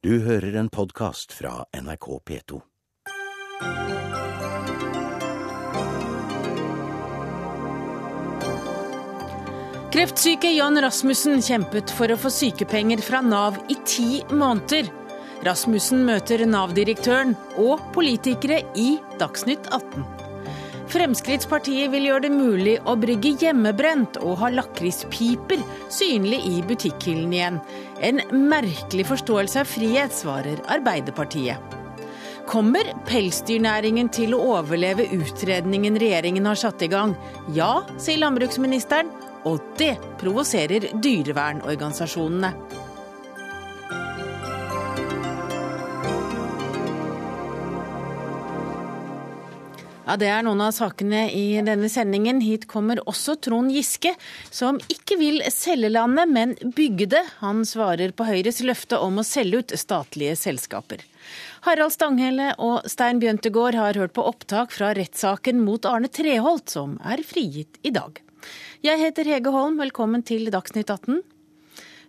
Du hører en podkast fra NRK P2. Kreftsyke Jan Rasmussen kjempet for å få sykepenger fra Nav i ti måneder. Rasmussen møter Nav-direktøren og politikere i Dagsnytt 18. Fremskrittspartiet vil gjøre det mulig å brygge hjemmebrent og ha lakrispiper synlig i butikkhyllen igjen. En merkelig forståelse av frihet, svarer Arbeiderpartiet. Kommer pelsdyrnæringen til å overleve utredningen regjeringen har satt i gang? Ja, sier landbruksministeren, og det provoserer dyrevernorganisasjonene. Ja, Det er noen av sakene i denne sendingen. Hit kommer også Trond Giske, som ikke vil selge landet, men bygge det. Han svarer på Høyres løfte om å selge ut statlige selskaper. Harald Stanghelle og Stein Bjøntegård har hørt på opptak fra rettssaken mot Arne Treholt, som er frigitt i dag. Jeg heter Hege Holm, velkommen til Dagsnytt 18.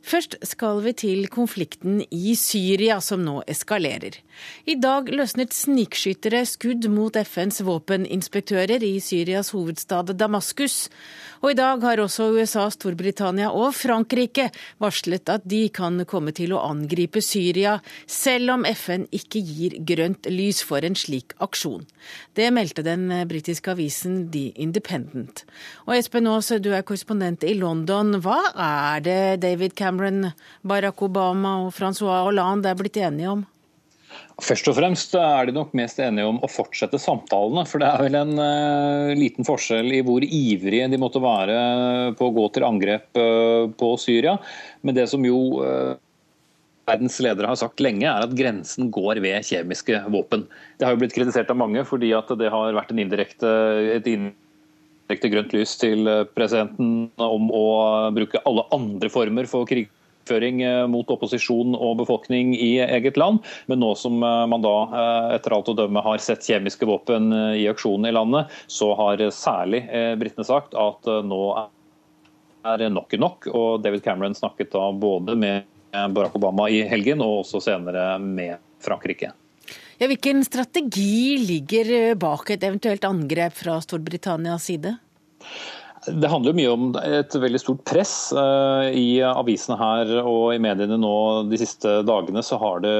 Først skal vi til konflikten i Syria, som nå eskalerer. I dag løsnet snikskyttere skudd mot FNs våpeninspektører i Syrias hovedstad Damaskus. Og i dag har også USA, Storbritannia og Frankrike varslet at de kan komme til å angripe Syria, selv om FN ikke gir grønt lys for en slik aksjon. Det meldte den britiske avisen The Independent. Og Espen Aas, du er korrespondent i London. Hva er det David Cameron, Barack Obama og Francois Hollande er blitt enige om? Først og fremst er de nok mest enige om å fortsette samtalene. For det er vel en uh, liten forskjell i hvor ivrige de måtte være på å gå til angrep uh, på Syria. Men det som jo uh, verdens ledere har sagt lenge, er at grensen går ved kjemiske våpen. Det har jo blitt kritisert av mange fordi at det har vært indirekte, et indirekte grønt lys til presidenten om å bruke alle andre former for krig krigføring mot opposisjon og befolkning i eget land. Men nå som man da etter alt å dømme har sett kjemiske våpen i aksjon i landet, så har særlig britene sagt at nå er nok nok. Og David Cameron snakket da både med Barack Obama i helgen og også senere med Frankrike. Ja, hvilken strategi ligger bak et eventuelt angrep fra Storbritannias side? Det handler jo mye om et veldig stort press. I avisene her og i mediene nå de siste dagene så har det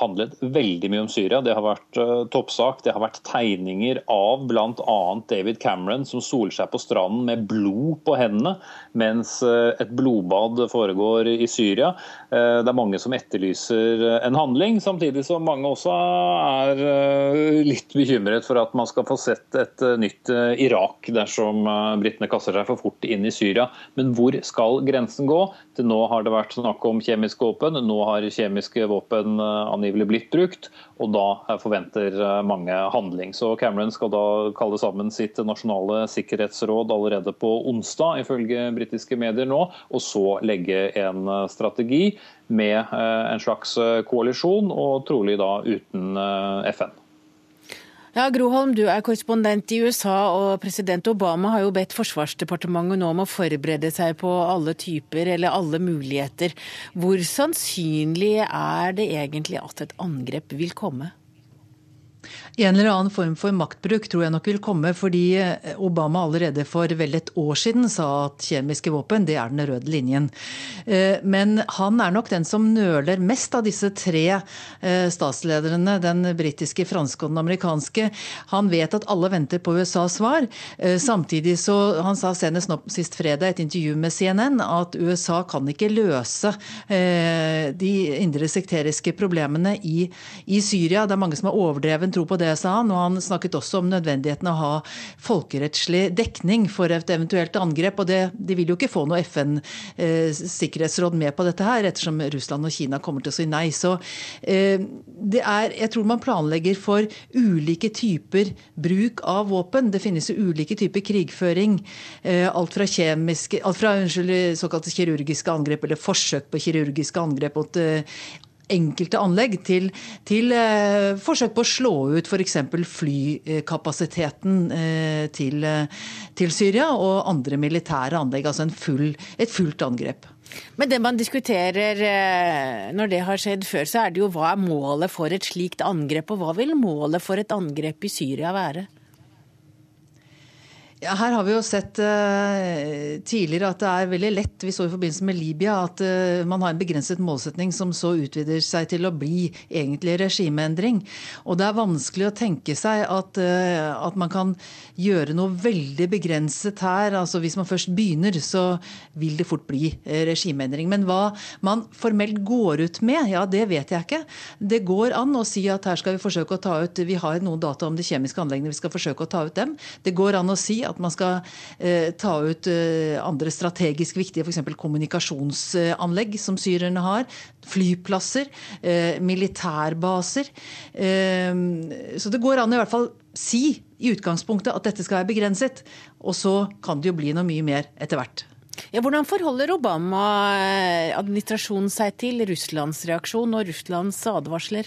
handlet veldig mye om Syria. Det har vært toppsak. Det har vært tegninger av bl.a. David Cameron som soler seg på stranden med blod på hendene mens et blodbad foregår i Syria. Det er mange som etterlyser en handling, samtidig som mange også er litt bekymret for at man skal få sett et nytt Irak dersom britene kaster seg for fort inn i Syria. Men hvor skal grensen gå? Til nå har det vært snakk om kjemiske våpen. Nå har kjemiske våpen angivelig blitt brukt, og da forventer mange handling. Så Cameron skal da kalle sammen sitt nasjonale sikkerhetsråd allerede på onsdag, ifølge britiske medier nå, og så legge en strategi med en slags koalisjon, og trolig da uten FN. Ja, Groholm, du er korrespondent i USA, og president Obama har jo bedt Forsvarsdepartementet nå om å forberede seg på alle typer eller alle muligheter. Hvor sannsynlig er det egentlig at et angrep vil komme? En eller annen form for maktbruk tror jeg nok vil komme, fordi Obama allerede for vel et år siden sa at kjemiske våpen det er den røde linjen. Men han er nok den som nøler mest av disse tre statslederne, den britiske, franske og den amerikanske. Han vet at alle venter på USAs svar. Samtidig så Han sa senest nå sist fredag i et intervju med CNN at USA kan ikke løse de indre sekteriske problemene i, i Syria. Det er mange som har overdreven tro på det, sa han. Og han snakket også om nødvendigheten av å ha folkerettslig dekning for et eventuelt angrep. Og det, de vil jo ikke få noe FN-sikkerhetsråd med på dette her, ettersom Russland og Kina kommer til å si nei. Så eh, det er Jeg tror man planlegger for ulike typer bruk av våpen. Det finnes jo ulike typer krigføring. Eh, alt fra kjemiske Alt fra unnskyld, såkalte kirurgiske angrep eller forsøk på kirurgiske angrep mot eh, enkelte anlegg til, til eh, forsøk på å slå ut f.eks. flykapasiteten eh, til, til, Syria og andre militære anlegg. Altså full, et fullt angrep. Men det man diskuterer eh, når det har skjedd før, så er det jo hva er målet for et slikt angrep, og hva vil målet for et angrep i Syria være? Ja, her har vi jo sett uh, tidligere at det er veldig lett, vi så i forbindelse med Libya, at uh, man har en begrenset målsetning som så utvider seg til å bli egentlig regimeendring. Og det er vanskelig å tenke seg at, uh, at man kan gjøre noe veldig begrenset her. Altså Hvis man først begynner, så vil det fort bli regimeendring. Men hva man formelt går ut med, ja det vet jeg ikke. Det går an å si at her skal vi forsøke å ta ut Vi har noen data om de kjemiske anleggene, vi skal forsøke å ta ut dem. Det går an å si at man skal eh, ta ut eh, andre strategisk viktige, f.eks. kommunikasjonsanlegg som syrerne har. Flyplasser, eh, militærbaser. Så det går an i hvert fall si i utgangspunktet at dette skal være begrenset. Og så kan det jo bli noe mye mer etter hvert. Ja, hvordan forholder Obama-administrasjonen seg til Russlands reaksjon og Russlands advarsler?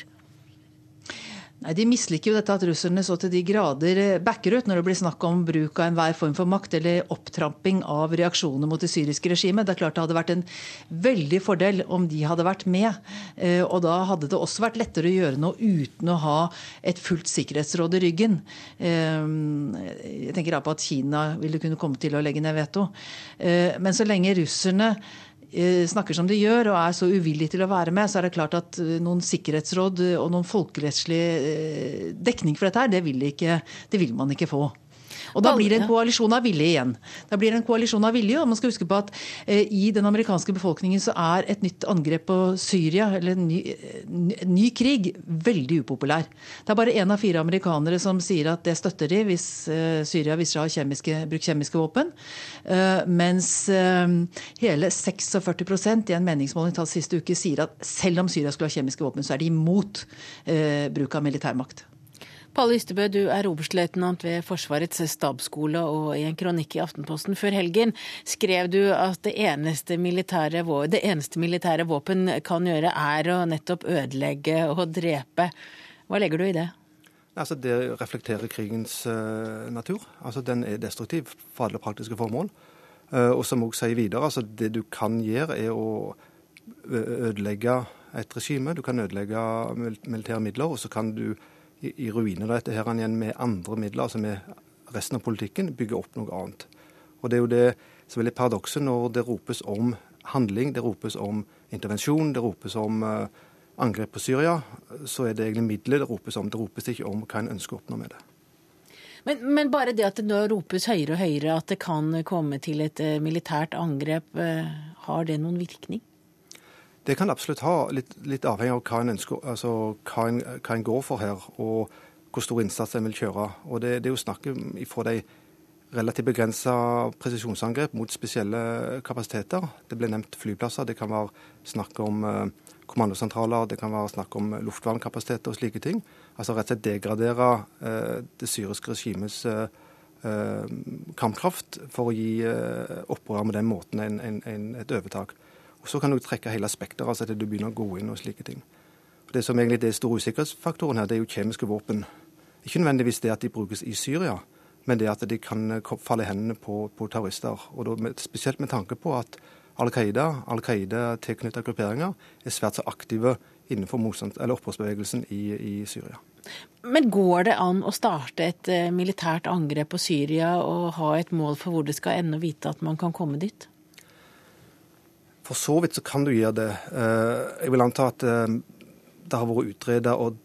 Nei, De misliker jo dette at russerne så til de grader eh, backer ut når det blir snakk om bruk av enhver form for makt eller opptramping av reaksjoner mot det syriske regimet. Det er klart det hadde vært en veldig fordel om de hadde vært med. Eh, og da hadde det også vært lettere å gjøre noe uten å ha et fullt sikkerhetsråd i ryggen. Eh, jeg tenker da på at Kina ville kunne komme til å legge ned veto. Men så lenge russerne snakker som de gjør og er så uvillige til å være med, så er det klart at eh, noen sikkerhetsråd og noen folkerettslig eh, dekning for dette her, det vil, ikke, det vil man ikke få. Og da blir det en koalisjon av vilje igjen. Da blir det en koalisjon av vilje, og man skal huske på at eh, i den amerikanske befolkningen så er et nytt angrep på Syria, eller en ny, ny, krig, veldig upopulær. Det er bare én av fire amerikanere som sier at det støtter de hvis eh, Syria viser seg å ha kjemiske, brukt kjemiske våpen. Eh, mens eh, hele 46% i en meningsmåling tatt siste uke sier at selv om Syria skulle ha kjemiske våpen, så er de imot eh, bruk av militærmakt. Palle Ystebø, du er oberstløytnant ved Forsvarets stabsskole, og i en kronikk i Aftenposten før helgen skrev du at det eneste militære, det eneste militære våpen kan gjøre, er å nettopp ødelegge og drepe. Hva legger du i det? Altså, det reflekterer krigens uh, natur. Altså, Den er destruktiv for alle praktiske formål. Uh, og som òg sier videre, altså, det du kan gjøre, er å ødelegge et regime. Du kan ødelegge militære midler, og så kan du i, i ruiner dette her igjen med andre midler, altså med resten av politikken, bygge opp noe annet. Og Det er jo det som er paradokset når det ropes om handling, det ropes om intervensjon, det ropes om uh, angrep på Syria, så er det egentlig middelet det ropes om. Det ropes ikke om hva en ønsker å oppnå med det. Men, men, bare det at det nå ropes høyere og høyere at det kan komme til et uh, militært angrep, uh, har det noen virkning? Det kan absolutt ha, litt, litt avhengig av hva en, ønsker, altså, hva, en, hva en, går for her, og hvor stor innsats en vil kjøre. Og Det, det er jo snakk fra de relativt begrensa presisjonsangrep mot spesielle kapasiteter. Det ble nevnt flyplasser. Det kan være snakk om eh, kommandosentraler, det kan være snakk om luftvernkapasiteter og slike ting. Altså rett og slett degradere eh, det syriske regimets eh, eh, kampkraft for å gi eh, opprør med den måten en, en, et overtak. Og Så kan du trekke hele spekteret, altså til du begynner å gå inn og slike ting. Og det som egentlig er store usikkerhetsfaktoren her, det er jo kjemiske våpen. Ikke nødvendigvis det at de brukes i Syria, men det at de kan eh, falle i hendene på, på terrorister. Og da, med, Spesielt med tanke på at Al Qaida, Al Qaida tilknyttede grupperinger er svært så aktive innenfor opprørsbevegelsen i, i, Syria. Men går det an å starte et uh, militært angrep på Syria og ha et mål for hvor det skal ende, og vite at man kan komme dit? For så vidt så kan du gjøre det. Eh, jeg vil anta at eh, det har vært utreda og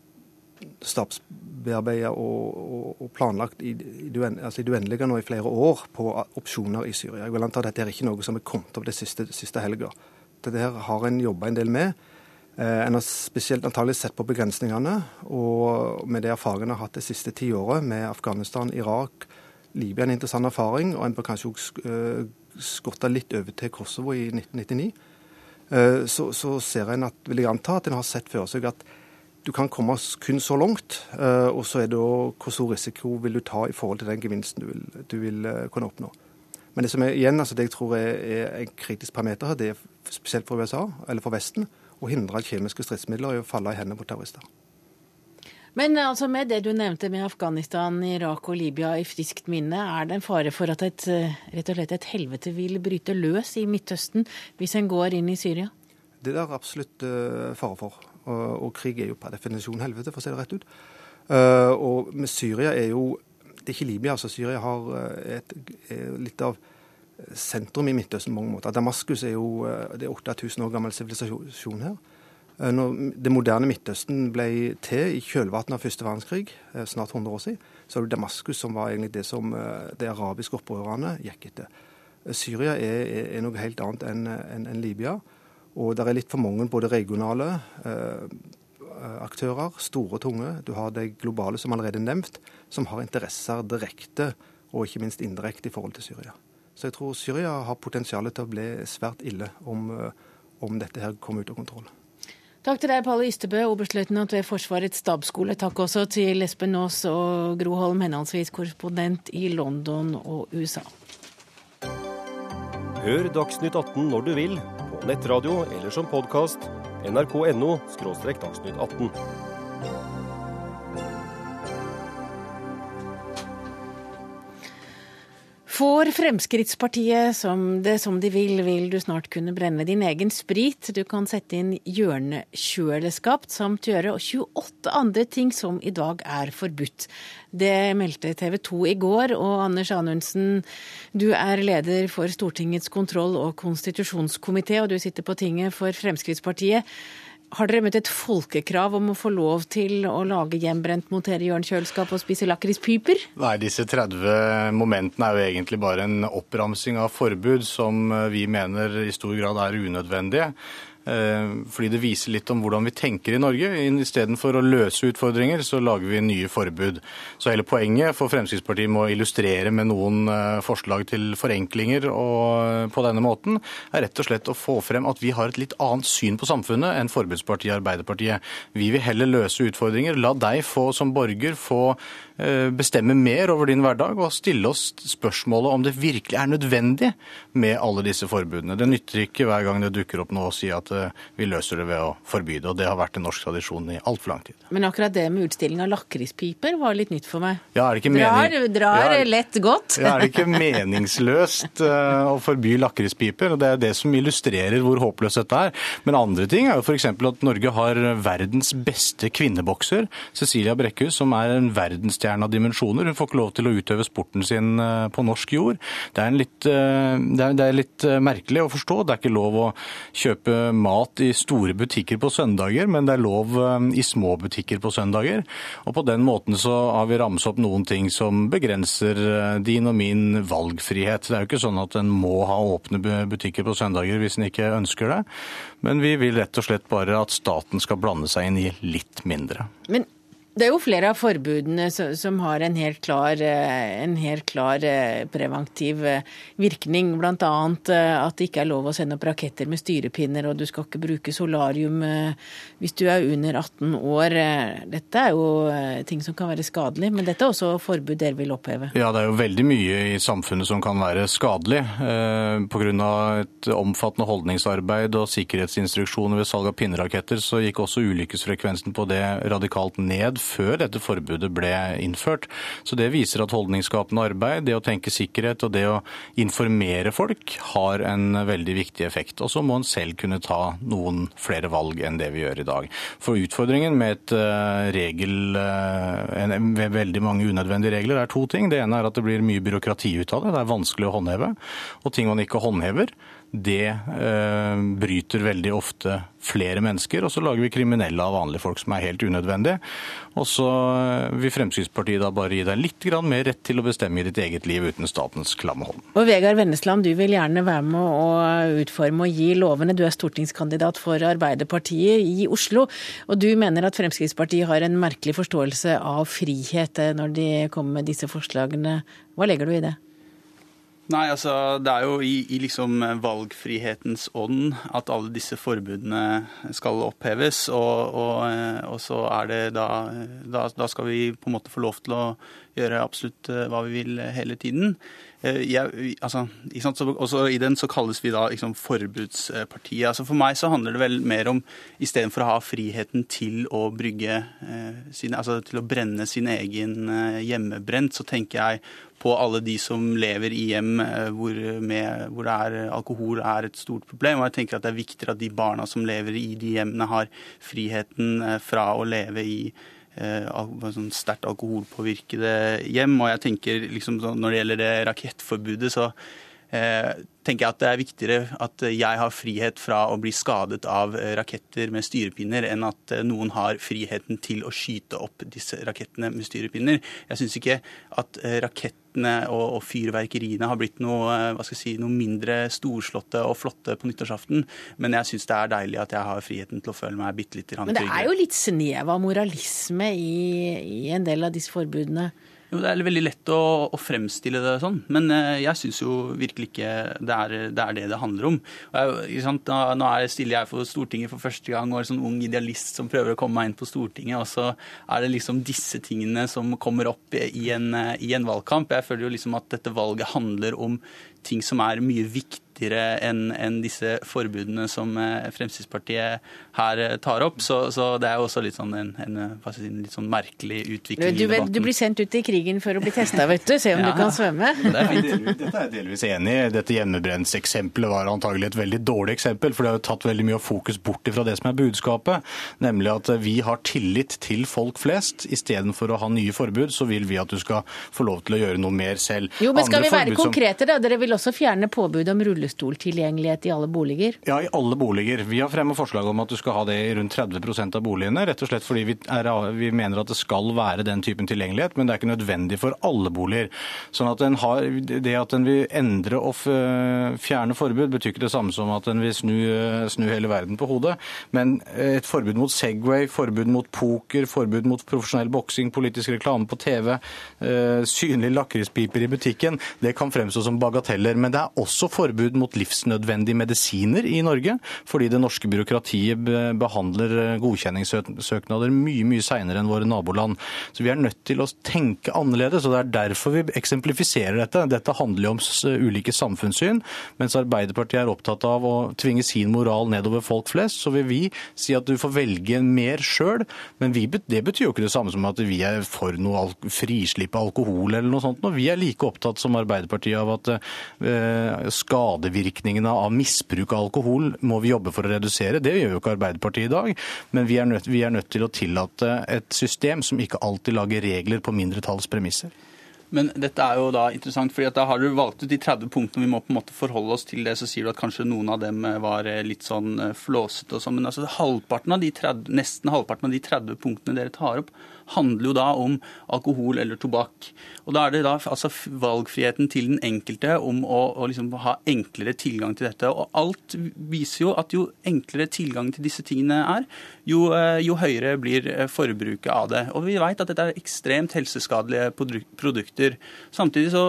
stabsbearbeida og, og, planlagt i, i, det altså uendelige nå i flere år på opsjoner i Syria. Jeg vil anta at dette er ikke noe som er kommet opp det siste, siste helga. Dette her har en jobba en del med. Eh, en har spesielt antagelig sett på begrensningene. Og med det erfaringene en har hatt det siste tiåret med Afghanistan, Irak, Libya en interessant erfaring, og en bør kanskje også skotta litt over til Kosovo i 1999, eh, så, så ser en at, vil jeg anta at en har sett for seg at du kan komme kun så langt, eh, og så er det hvor stor risiko vil du ta i forhold til den gevinsten du vil, du vil eh, kunne oppnå. Men det som er igjen, altså det jeg tror er, er en kritisk parameter her, det er spesielt for USA, eller for Vesten, å hindre kjemiske stridsmidler i å falle i hendene på terrorister. Men altså med det du nevnte med Afghanistan, Irak og Libya i friskt minne, er det en fare for at et, rett og slett et helvete vil bryte løs i Midtøsten hvis en går inn i Syria? Det er det absolutt uh, fare for. Og, og, krig er jo per definisjon helvete, for å si det rett ut. Uh, og med Syria er jo Det er ikke Libya. altså Syria har et, litt av sentrum i Midtøsten på mange måter. Damaskus er jo det er 8000 år gammel sivilisasjon her. Eh, når det moderne Midtøsten ble til i kjølvannet av første verdenskrig, eh, snart 100 år siden, så var det Damaskus som var egentlig det som eh, de arabiske opprørerne gikk etter. Syria er, er, noe helt annet enn en, en Libya. Og det er litt for mange både regionale eh, aktører, store og tunge. Du har de globale, som allerede er nevnt, som har interesser direkte og ikke minst indirekte i forhold til Syria. Så jeg tror Syria har potensial til å bli svært ille om, om dette her kommer ut av kontroll. Takk til deg, Palle Ystebø, oberstløytnant ved Forsvarets stabsskole. Takk også til Espen Aas og Gro Holm, henholdsvis korrespondent i London og USA. Hør Dagsnytt 18 når du vil, på nettradio eller som podkast. nrk.no – dagsnytt 18. Får Fremskrittspartiet som det som de vil, vil du snart kunne brenne din egen sprit. Du kan sette inn hjørnekjøleskap samt gjøre 28 andre ting som i dag er forbudt. Det meldte TV 2 i går, og Anders Anundsen, du er leder for Stortingets kontroll- og konstitusjonskomité, og du sitter på tinget for Fremskrittspartiet. Har dere møtt et folkekrav om å få lov til å lage hjemmebrent, montere hjørnekjøleskap og spise lakrispiper? Nei, disse 30 momentene er jo egentlig bare en oppramsing av forbud som vi mener i stor grad er unødvendige. Eh, fordi det viser litt om hvordan vi tenker i Norge. Istedenfor å løse utfordringer, så lager vi nye forbud. Så hele poenget for Fremskrittspartiet med å illustrere med noen eh, forslag til forenklinger og eh, på denne måten, er rett og slett å få frem at vi har et litt annet syn på samfunnet enn forbudspartiet Arbeiderpartiet. Vi vil heller løse utfordringer. La deg få som borger få bestemme mer over din hverdag og stille oss spørsmålet om det virkelig er nødvendig med alle disse forbudene. Det nytter ikke hver gang det dukker opp noe å si at vi løser det ved å forby det. Og det har vært en norsk tradisjon i altfor lang tid. Men akkurat det med utstilling av lakrispiper var litt nytt for meg. Ja, er det ikke drar, mening... drar ja, lett godt. Ja, er det ikke meningsløst uh, å forby lakrispiper? Og det er det som illustrerer hvor håpløst dette er. Men andre ting er jo f.eks. at Norge har verdens beste kvinnebokser, Cecilia Brekkhus, som er en verdensstjerne av dimensjoner. Hun får ikke lov til å utøve sporten sin uh, på norsk jord. Det er, litt, uh, det, er, det er litt merkelig å forstå. Det er ikke lov å kjøpe mat i store butikker på søndager, men det er lov eh, i små butikker på søndager. Og på den måten så har vi ramset opp noen ting som begrenser eh, din og min valgfrihet. Det er jo ikke sånn at en må ha åpne butikker på søndager hvis en ikke ønsker det. Men vi vil rett og slett bare at staten skal blande seg inn i litt mindre. Men det er jo flere av forbudene som har en helt klar, eh, en helt klar eh, preventiv eh, virkning. Bl.a. at det ikke er lov å sende opp raketter med styrepinner, og du skal ikke bruke solarium hvis du er under 18 år. Dette er jo ting som kan være skadelig, men dette er også forbud dere vil oppheve? Ja, det er jo veldig mye i samfunnet som kan være skadelig. Pga. et omfattende holdningsarbeid og sikkerhetsinstruksjoner ved salg av pinneraketter, så gikk også ulykkesfrekvensen på det radikalt ned før dette forbudet ble innført. Så det viser at holdningsskapende arbeid, det å tenke sikkerhet og det å informere folk har en veldig viktig effekt. Og så må en selv kunne ta noen flere valg enn det vi gjør i dag. For utfordringen med et eh, regel, eh, med veldig mange unødvendige regler er to ting. Det ene er at det blir mye byråkrati ut av det. Det er vanskelig å håndheve. Og ting man ikke håndhever, det eh, bryter veldig ofte flere mennesker. Og så lager vi kriminelle av vanlige folk som er helt unødvendige. Og så eh, vil Fremskrittspartiet da bare gi deg litt mer rett til å bestemme i ditt eget liv uten statens klamme hånd. Og Vegard Vennesland, du vil gjerne være med å utforme og gi lovene. Du er stortingskandidat for Arbeiderpartiet i Oslo. Og du mener at Fremskrittspartiet har en merkelig forståelse av frihet eh, når de kommer med disse forslagene. Hva legger du i det? Nei, altså det er jo i, i, liksom valgfrihetens ånd at alle disse forbudene skal oppheves. Og, og, og så er det da, da, da skal vi på en måte få lov til å gjøre absolutt hva vi vil hele tiden. Jeg, altså, så, også I den så kalles vi da liksom, Forbudspartiet. Altså, for meg så handler det vel mer om istedenfor å ha friheten til å brygge eh, sin, altså til å brenne sin egen eh, hjemmebrent, så tenker jeg på alle de som lever i hjem eh, hvor, med, hvor er, alkohol er et stort problem. Og jeg tenker at det er viktigere at de barna som lever i de hjemmene, har friheten eh, fra å leve i eh, sånn sterkt alkoholpåvirkede hjem. Og jeg tenker liksom Når det gjelder det rakettforbudet, så eh, tenker jeg at det er viktigere at jeg har frihet fra å bli skadet av raketter med styrepinner, enn at noen har friheten til å skyte opp disse rakettene med styrepinner. Jeg syns ikke at raketter og, og, fyrverkeriene har blitt noe, hva skal jeg si, noe mindre storslåtte og flotte på nyttårsaften. Men jeg syns det er deilig at jeg har friheten til å føle meg bitte litt tryggere. Men det er jo litt snev av moralisme i, i en del av disse forbudene? Jo, Det er veldig lett å, å fremstille det sånn, men eh, jeg syns jo virkelig ikke det er, det er, det det handler om. Jeg, nå, nå er, stiller jeg for Stortinget for første gang og er sånn ung idealist som prøver å komme meg inn på Stortinget, og så er det liksom disse tingene som kommer opp i en, i en valgkamp. Jeg føler jo liksom at dette valget handler om ting som er mye viktigere viktigere enn en disse forbudene som eh, Fremskrittspartiet her eh, tar opp. Så, så det er jo også litt sånn en, en, en litt sånn merkelig utvikling du, du, du, blir sendt ut i krigen for å bli testa, vet du. Se om ja. du kan svømme. Det er Dette er jeg delvis enig i. Dette hjemmebrentseksempelet var antagelig et veldig dårlig eksempel. For det har jo tatt veldig mye av fokus bort fra det som er budskapet. Nemlig at vi har tillit til folk flest. Istedenfor å ha nye forbud, så vil vi at du skal få lov til å gjøre noe mer selv. Jo, men skal Andre vi være konkrete, da? Dere vil også fjerne påbud om rulle rullestoltilgjengelighet i alle boliger? Ja, i alle boliger. Vi har fremmet forslag om at du skal ha det i rundt 30 av boligene. Rett og slett fordi vi, er, vi, mener at det skal være den typen tilgjengelighet, men det er ikke nødvendig for alle boliger. Sånn at har, Det at en vil endre og fjerne forbud, betyr ikke det samme som at en vil snu, snu hele verden på hodet. Men et forbud mot Segway, forbud mot poker, forbud mot profesjonell boksing, politisk reklame på TV, eh, synlige lakrispiper i butikken, det kan fremstå som bagateller. Men det er også forbud mot livsnødvendige medisiner i Norge, fordi det norske byråkratiet behandler eh, godkjenningssøknader mye mye seinere enn våre naboland. Så vi er nødt til å tenke annerledes, og det er derfor vi eksemplifiserer dette. Dette handler jo om ulike samfunnssyn, mens Arbeiderpartiet er opptatt av å tvinge sin moral nedover folk flest. Så vil vi si at du får velge mer sjøl, men vi, det betyr jo ikke det samme som at vi er for noe frislipp av alkohol eller noe sånt. Vi er like opptatt som Arbeiderpartiet av at eh, skade skadevirkningene av misbruk av alkohol må vi jobbe for å redusere. Det gjør jo ikke Arbeiderpartiet i dag. Men vi er nødt, vi er nødt til å tillate et system som ikke alltid lager regler på mindretalls premisser. Men dette er jo da interessant, fordi da har du valgt ut de 30 punktene vi må på en måte forholde oss til det. Så sier du at kanskje noen av dem eh, var eh, litt sånn eh, flåsete og sånn. Men altså halvparten av de 30, nesten halvparten av de 30 punktene dere tar opp, handler jo da om alkohol eller tobakk. Og Da er det da altså valgfriheten til den enkelte om å, å liksom ha enklere tilgang til dette. Og alt viser jo at jo enklere tilgang til disse tingene er, jo, eh, jo høyere blir eh, forbruket av det. Og vi vet at dette er ekstremt helseskadelige produkter. Samtidig så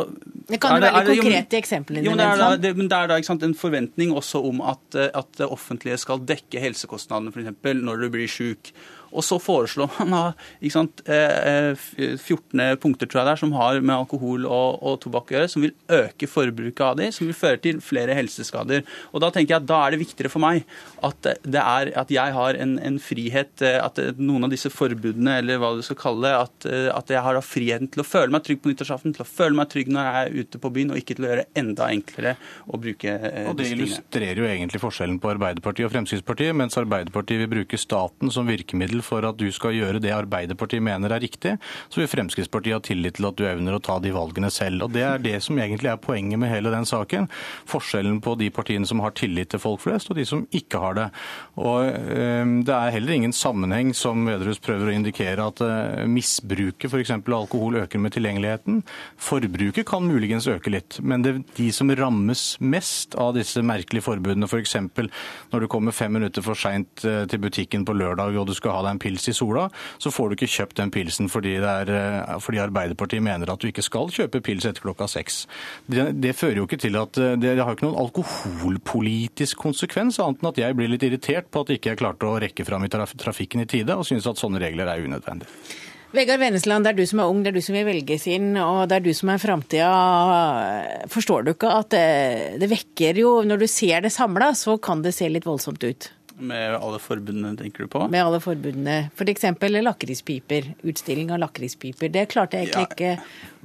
Det kan jo være det, konkrete eksempler. Jo, men det er da, det, men det er da sant, en forventning også om at, eh, at det offentlige skal dekke helsekostnadene f.eks. når du blir syk. Og så foreslår man ikke sant, 14 eh, eh, punkter tror jeg det er, som har med alkohol og, og tobakk å gjøre, som vil øke forbruket av de, som vil føre til flere helseskader. Og Da tenker jeg at da er det viktigere for meg at, det er, at jeg har en, en, frihet, eh, at noen av disse forbudene, eller hva du skal kalle det, at, at jeg har friheten til å føle meg trygg på nyttårsaften, til å føle meg trygg når jeg er ute på byen, og ikke til å gjøre det enda enklere å bruke og Det illustrerer jo egentlig forskjellen på Arbeiderpartiet og Fremskrittspartiet. Mens Arbeiderpartiet vil bruke staten som virkemiddel middel for at du skal gjøre det Arbeiderpartiet mener er riktig, så vil Fremskrittspartiet ha tillit til at du evner å ta de valgene selv. Og Det er det som egentlig er poenget med hele den saken. Forskjellen på de partiene som har tillit til folk flest, og de som ikke har det. Og øh, Det er heller ingen sammenheng, som Vedrus prøver å indikere, at øh, misbruket f.eks. alkohol øker med tilgjengeligheten. Forbruket kan muligens øke litt, men det, de som rammes mest av disse merkelige forbudene, f.eks. For når du kommer fem minutter for seint øh, til butikken på lørdag og du skal ha deg en pils i sola, så får du ikke kjøpt den pilsen fordi, er, eh, fordi Arbeiderpartiet mener at du ikke skal kjøpe pils etter klokka seks. Det, det, fører jo ikke til at eh, det, det har ikke noen alkoholpolitisk konsekvens, annet enn at jeg blir litt irritert på at ikke jeg klarte å rekke fram i trafikken i tide, og synes at sånne regler er unødvendige. Vegard Vennesland, det er du som er ung, det er du som vil velges inn, og det er du som er framtida. Forstår du ikke at det, det vekker jo Når du ser det samla, så kan det se litt voldsomt ut? Med alle forbundene, tenker du på? Med alle forbundene. F.eks. Lakrispiper. Utstilling av lakrispiper. Det klarte jeg egentlig ja. ikke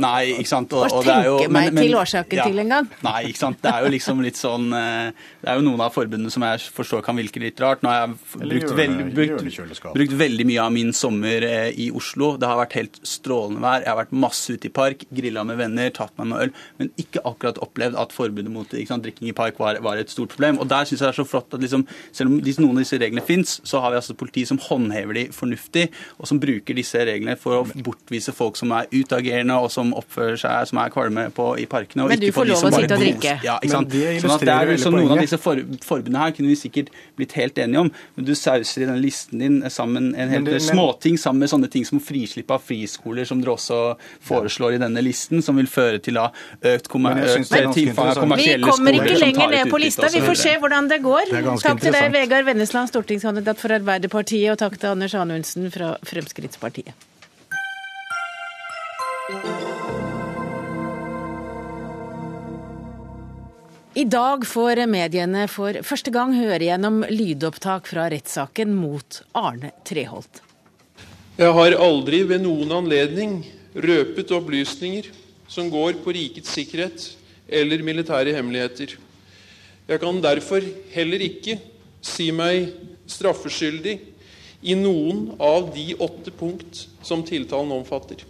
Nei, ikke sant. Og, og tenke jo, meg men, til årsaken ja, til engang. Nei, ikke sant. Det er jo liksom litt sånn eh, Det er jo noen av forbundene som jeg forstår kan virke litt rart. Nå har jeg brukt, veld, brukt, brukt veldig mye av min sommer eh, i Oslo. Det har vært helt strålende vær. Jeg har vært masse ute i park, grilla med venner, tatt meg noe øl. Men ikke akkurat opplevd at forbudet mot sant, drikking i park var, var, et stort problem. Og der syns jeg det er så flott at liksom selv om noen av disse reglene fins, så har vi altså politi som håndhever de fornuftig, og som bruker disse reglene for å bortvise folk som er utagerende og som oppfører seg som er kvalme på, i parkene. Men du får lov å sitte og drikke. Ja, ikke sant? Sånn at det er så Noen av disse for, forbundene her kunne vi sikkert blitt helt enige om, men du sauser i den listen din sammen en helt del småting sammen med sånne ting som frislipp av friskoler, som dere også foreslår i denne listen, som vil føre til da økt, økt tilfang av kommersielle skoler. Vi kommer ikke lenger ned på lista. Vi får se hvordan det går. Takk til deg, Vegard Vennesland, stortingskandidat for Arbeiderpartiet, og takk til Anders Anundsen fra Fremskrittspartiet. I dag får mediene for første gang høre gjennom lydopptak fra rettssaken mot Arne Treholt. Jeg har aldri ved noen anledning røpet opplysninger som går på rikets sikkerhet eller militære hemmeligheter. Jeg kan derfor heller ikke si meg straffeskyldig i noen av de åtte punkt som tiltalen omfatter.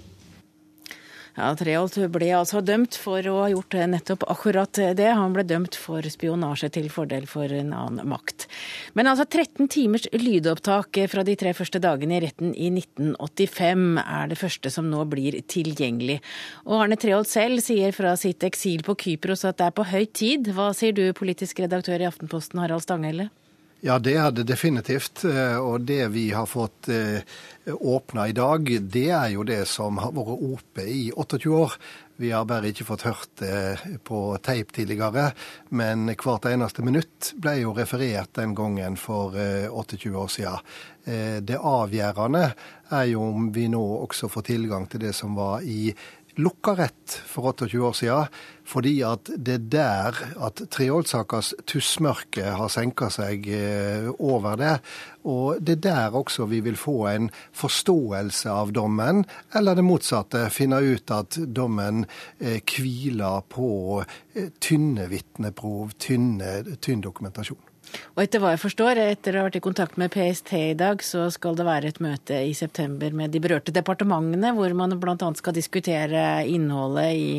Ja, Treholt ble altså dømt for å ha gjort nettopp akkurat det. Han ble dømt for spionasje til fordel for en annen makt. Men altså 13 timers lydopptak fra de tre første dagene i retten i 1985 er det første som nå blir tilgjengelig. Og Arne Treholt selv sier fra sitt eksil på Kypros at det er på høy tid. Hva sier du, politisk redaktør i Aftenposten Harald Stanghelle? Ja, det er det definitivt. Eh, og det vi har fått eh, åpna i dag, det er jo det som har vært oppe i 28 år. Vi har bare ikke fått hørt det på teip tidligere, men hvert eneste minutt ble jo referert den gangen for 28 eh, år siden. Det avgjørende er jo om vi nå også får tilgang til det som var i lukka rett for 28 år siden, fordi at det er der at Treholt-sakas tussmørke har senka seg eh, over det. Og det er der også vi vil få en forståelse av dommen, eller det motsatte. Finne ut at dommen eh, hviler på eh, tynne vitneprov, tynn dokumentasjon. Og etter hva jeg forstår, etter å ha vært i kontakt med PST i dag, så skal det være et møte i september med de berørte departementene, hvor man bl.a. skal diskutere innholdet i,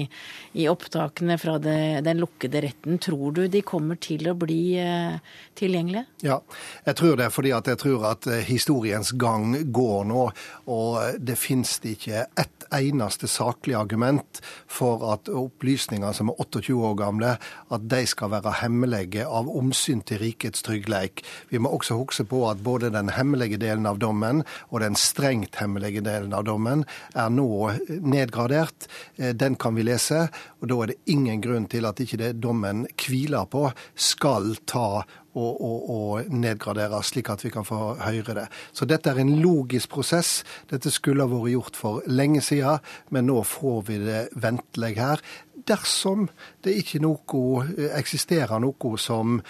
i opptakene fra det, den lukkede retten. Tror du de kommer til å bli eh, tilgjengelige? Ja, jeg tror det, fordi jeg tror at eh, historiens gang går nå. Og det finnes det ikke ett eneste saklig argument for at opplysninger som er 28 år gamle, at de skal være hemmelige av omsyn til riket rikets tryggleik. Vi må også huske på at både den hemmelige delen av dommen og den strengt hemmelige delen av dommen er nå nedgradert. Eh, den kan vi lese, og da er det ingen grunn til at ikke det dommen hviler på, skal ta og, og, og, nedgraderes, slik at vi kan få høre det. Så dette er en logisk prosess. Dette skulle ha vært gjort for lenge siden, men nå får vi det ventelig her dersom det ikke noe, eh, eksisterer noe som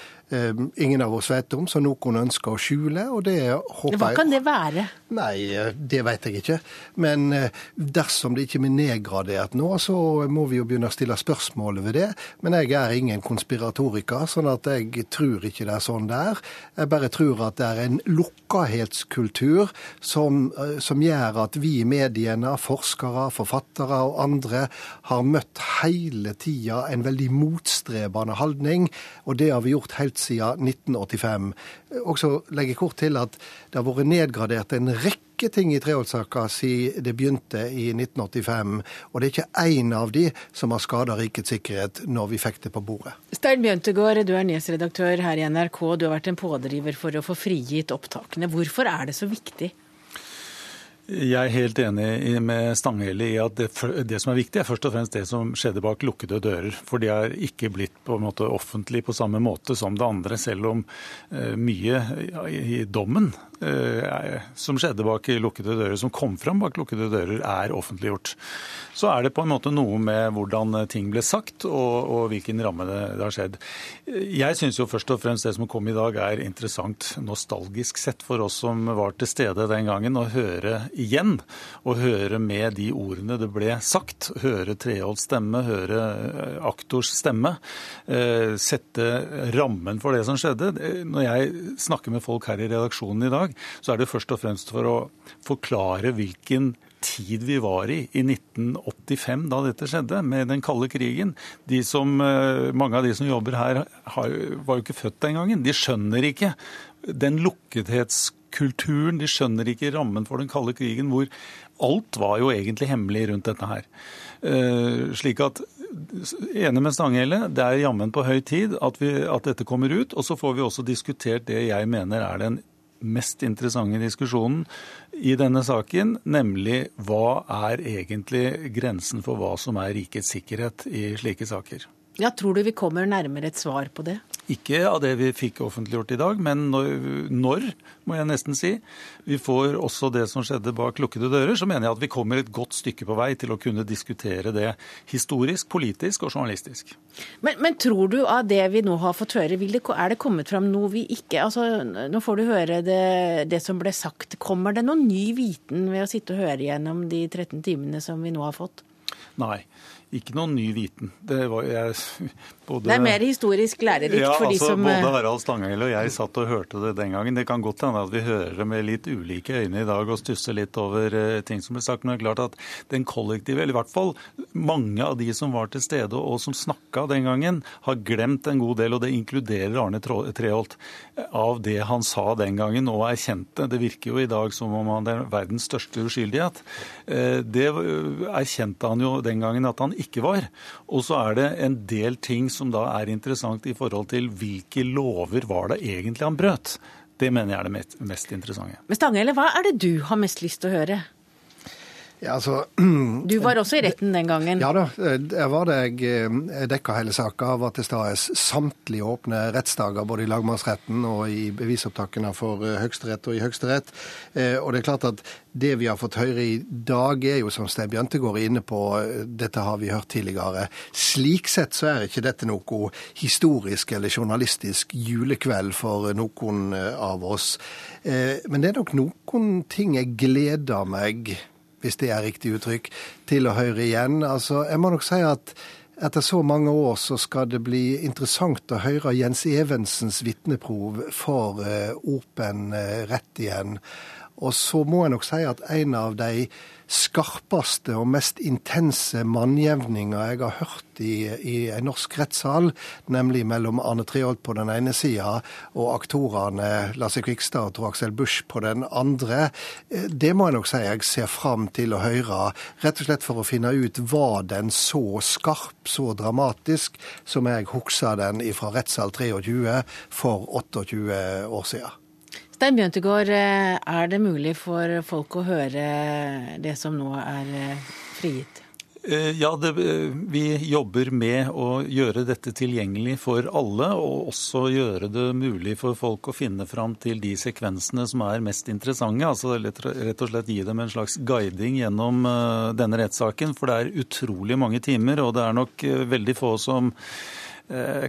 ingen av oss vet om, som noen ønsker å skjule. og det håper Hva kan det være? Nei, eh, det vet jeg ikke. Men eh, dersom det ikke blir nedgradert nå, så må vi jo begynne å stille spørsmål ved det. Men jeg er ingen konspiratoriker, sånn at jeg tror ikke det er sånn det er. Jeg bare tror at det er en lukkahetskultur som, som gjør at vi i mediene, forskere, forfattere og andre har møtt hele tida en veldig motstrebende holdning, og det har vi gjort helt siden 1985. Også legger jeg kort til at det har vært nedgradert en rekke ting i Treholt-saka siden det begynte i 1985, og det er ikke én av de som har skada rikets sikkerhet når vi fikk det på bordet. Stein Bjøntegård, du er nyhetsredaktør her i NRK. Du har vært en pådriver for å få frigitt opptakene. Hvorfor er det så viktig? Jeg er helt enig med Stanghelle i at det, det, som er viktig, er først og fremst det som skjedde bak lukkede dører. For det er ikke blitt på en måte offentlig på samme måte som det andre, selv om eh, mye i dommen som skjedde bak lukkede dører, som kom fram bak lukkede dører, er offentliggjort. Så er det på en måte noe med hvordan ting ble sagt og, og hvilken ramme det, det, har skjedd. Jeg syns jo først og fremst det som kom i dag er interessant nostalgisk sett for oss som var til stede den gangen, å høre igjen. Og høre med de ordene det ble sagt. Høre Treholts stemme, høre eh, aktors stemme. Eh, sette rammen for det som skjedde. Når jeg snakker med folk her i redaksjonen i dag, så er det først og fremst for å forklare hvilken tid vi var i i 1985 da dette skjedde, med den kalde krigen. De som, eh, mange av de som jobber her, var jo ikke født den gangen. De skjønner ikke den lukkethetskulturen, de skjønner ikke rammen for den kalde krigen, hvor alt var jo egentlig hemmelig rundt dette her. Eh, slik at Enig med Stanghelle, det er jammen på høy tid at, vi, at dette kommer ut. Og så får vi også diskutert det jeg mener er den mest interessante diskusjonen i denne saken, nemlig hva er egentlig grensen for hva som er rikets sikkerhet i slike saker. Ja, Tror du vi kommer nærmere et svar på det? Ikke av det vi fikk offentliggjort i dag, men når, må jeg nesten si, vi får også det som skjedde bak lukkede dører, så mener jeg at vi kommer et godt stykke på vei til å kunne diskutere det historisk, politisk og journalistisk. Men, men tror du av det vi nå har fått høre, det, er det kommet fram noe vi ikke altså, Nå får du høre det, det som ble sagt. Kommer det noen ny viten ved å sitte og høre gjennom de 13 timene som vi nå har fått? Nei ikke noen ny viten. Det, var, jeg, både, det er mer historisk lærerikt ja, for de altså, som Både eh, Harald Stanghelle og jeg satt og hørte det den gangen. Det kan godt hende at vi hører det med litt ulike øyne i dag og stusser litt over uh, ting som ble sagt. Men det er klart at den kollektive, eller i hvert fall mange av de som var til stede og som snakka den gangen, har glemt en god del, og det inkluderer Arne Treholt, av det han sa den gangen og erkjente. Det virker jo i dag som om han er verdens største uskyldighet. Det erkjente han jo den gangen at han ikke var. Og så er det en del ting som da er interessant i forhold til hvilke lover var det egentlig han brøt. Det mener jeg er det mest interessante. Men Stanghelle, hva er det du har mest lyst til å høre? Ja, altså, du var også i retten den gangen? Ja da, jeg var det. Jeg eh, dekka hele saka. Var til stede samtlige åpne rettsdager, både i lagmannsretten og i bevisopptakene for eh, Høyesterett og i Høyesterett. Eh, og det er klart at det vi har fått høre i dag, er jo som Stein Bjøntegård er inne på, dette har vi hørt tidligere. Slik sett så er ikke dette noe historisk eller journalistisk julekveld for noen av oss. Men det er nok noen ting jeg gleder meg hvis det er riktig uttrykk, til å høre igjen. Altså, jeg må nok si at etter så mange år så skal det bli interessant å høre Jens Evensens vitneprov for uh, Open uh, rett igjen. Og så må jeg nok si at en av de skarpeste og mest intense mannjevninga jeg har hørt i, i en norsk rettssal, nemlig mellom Arne Treholt på den ene sida og aktorene Lasse Kvikstad og Tor Aksel Busch på den andre. Eh, det må jeg nok si jeg ser fram til å høre, rett og slett for å finne ut var den så skarp, så dramatisk, som jeg husker den fra rettssal 23 for 28 år siden. Stein Bjøntegård, eh, er det mulig for folk å høre det som nå er eh, frigitt? Eh, ja, det, vi jobber med å gjøre dette tilgjengelig for alle, og også gjøre det mulig for folk å finne fram til de sekvensene som er mest interessante. Altså rett og slett gi dem en slags guiding gjennom denne rettssaken. For det er utrolig mange timer, og det er nok veldig få som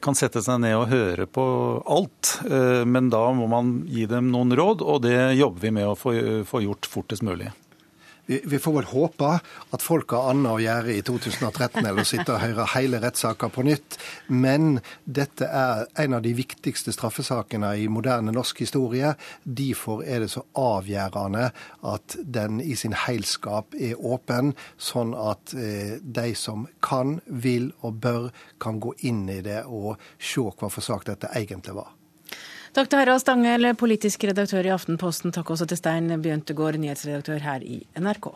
kan sette seg ned og høre på alt. Eh, men da må man gi dem noen råd, og det jobber vi med å få gjort fortest mulig. Vi, får vel håpe at folk har annet å gjøre i 2013 eller sitte og høre hele rettssaker på nytt. Men dette er en av de viktigste straffesakene i moderne norsk historie. Derfor er det så avgjørende at den i sin heilskap er åpen, sånn at eh, de som kan, vil og bør, kan gå inn i det og se hva for sak dette egentlig var. Takk til Harald Stangel, politisk redaktør i Aftenposten. Takk også til Stein Bjøntegård, nyhetsredaktør her i NRK.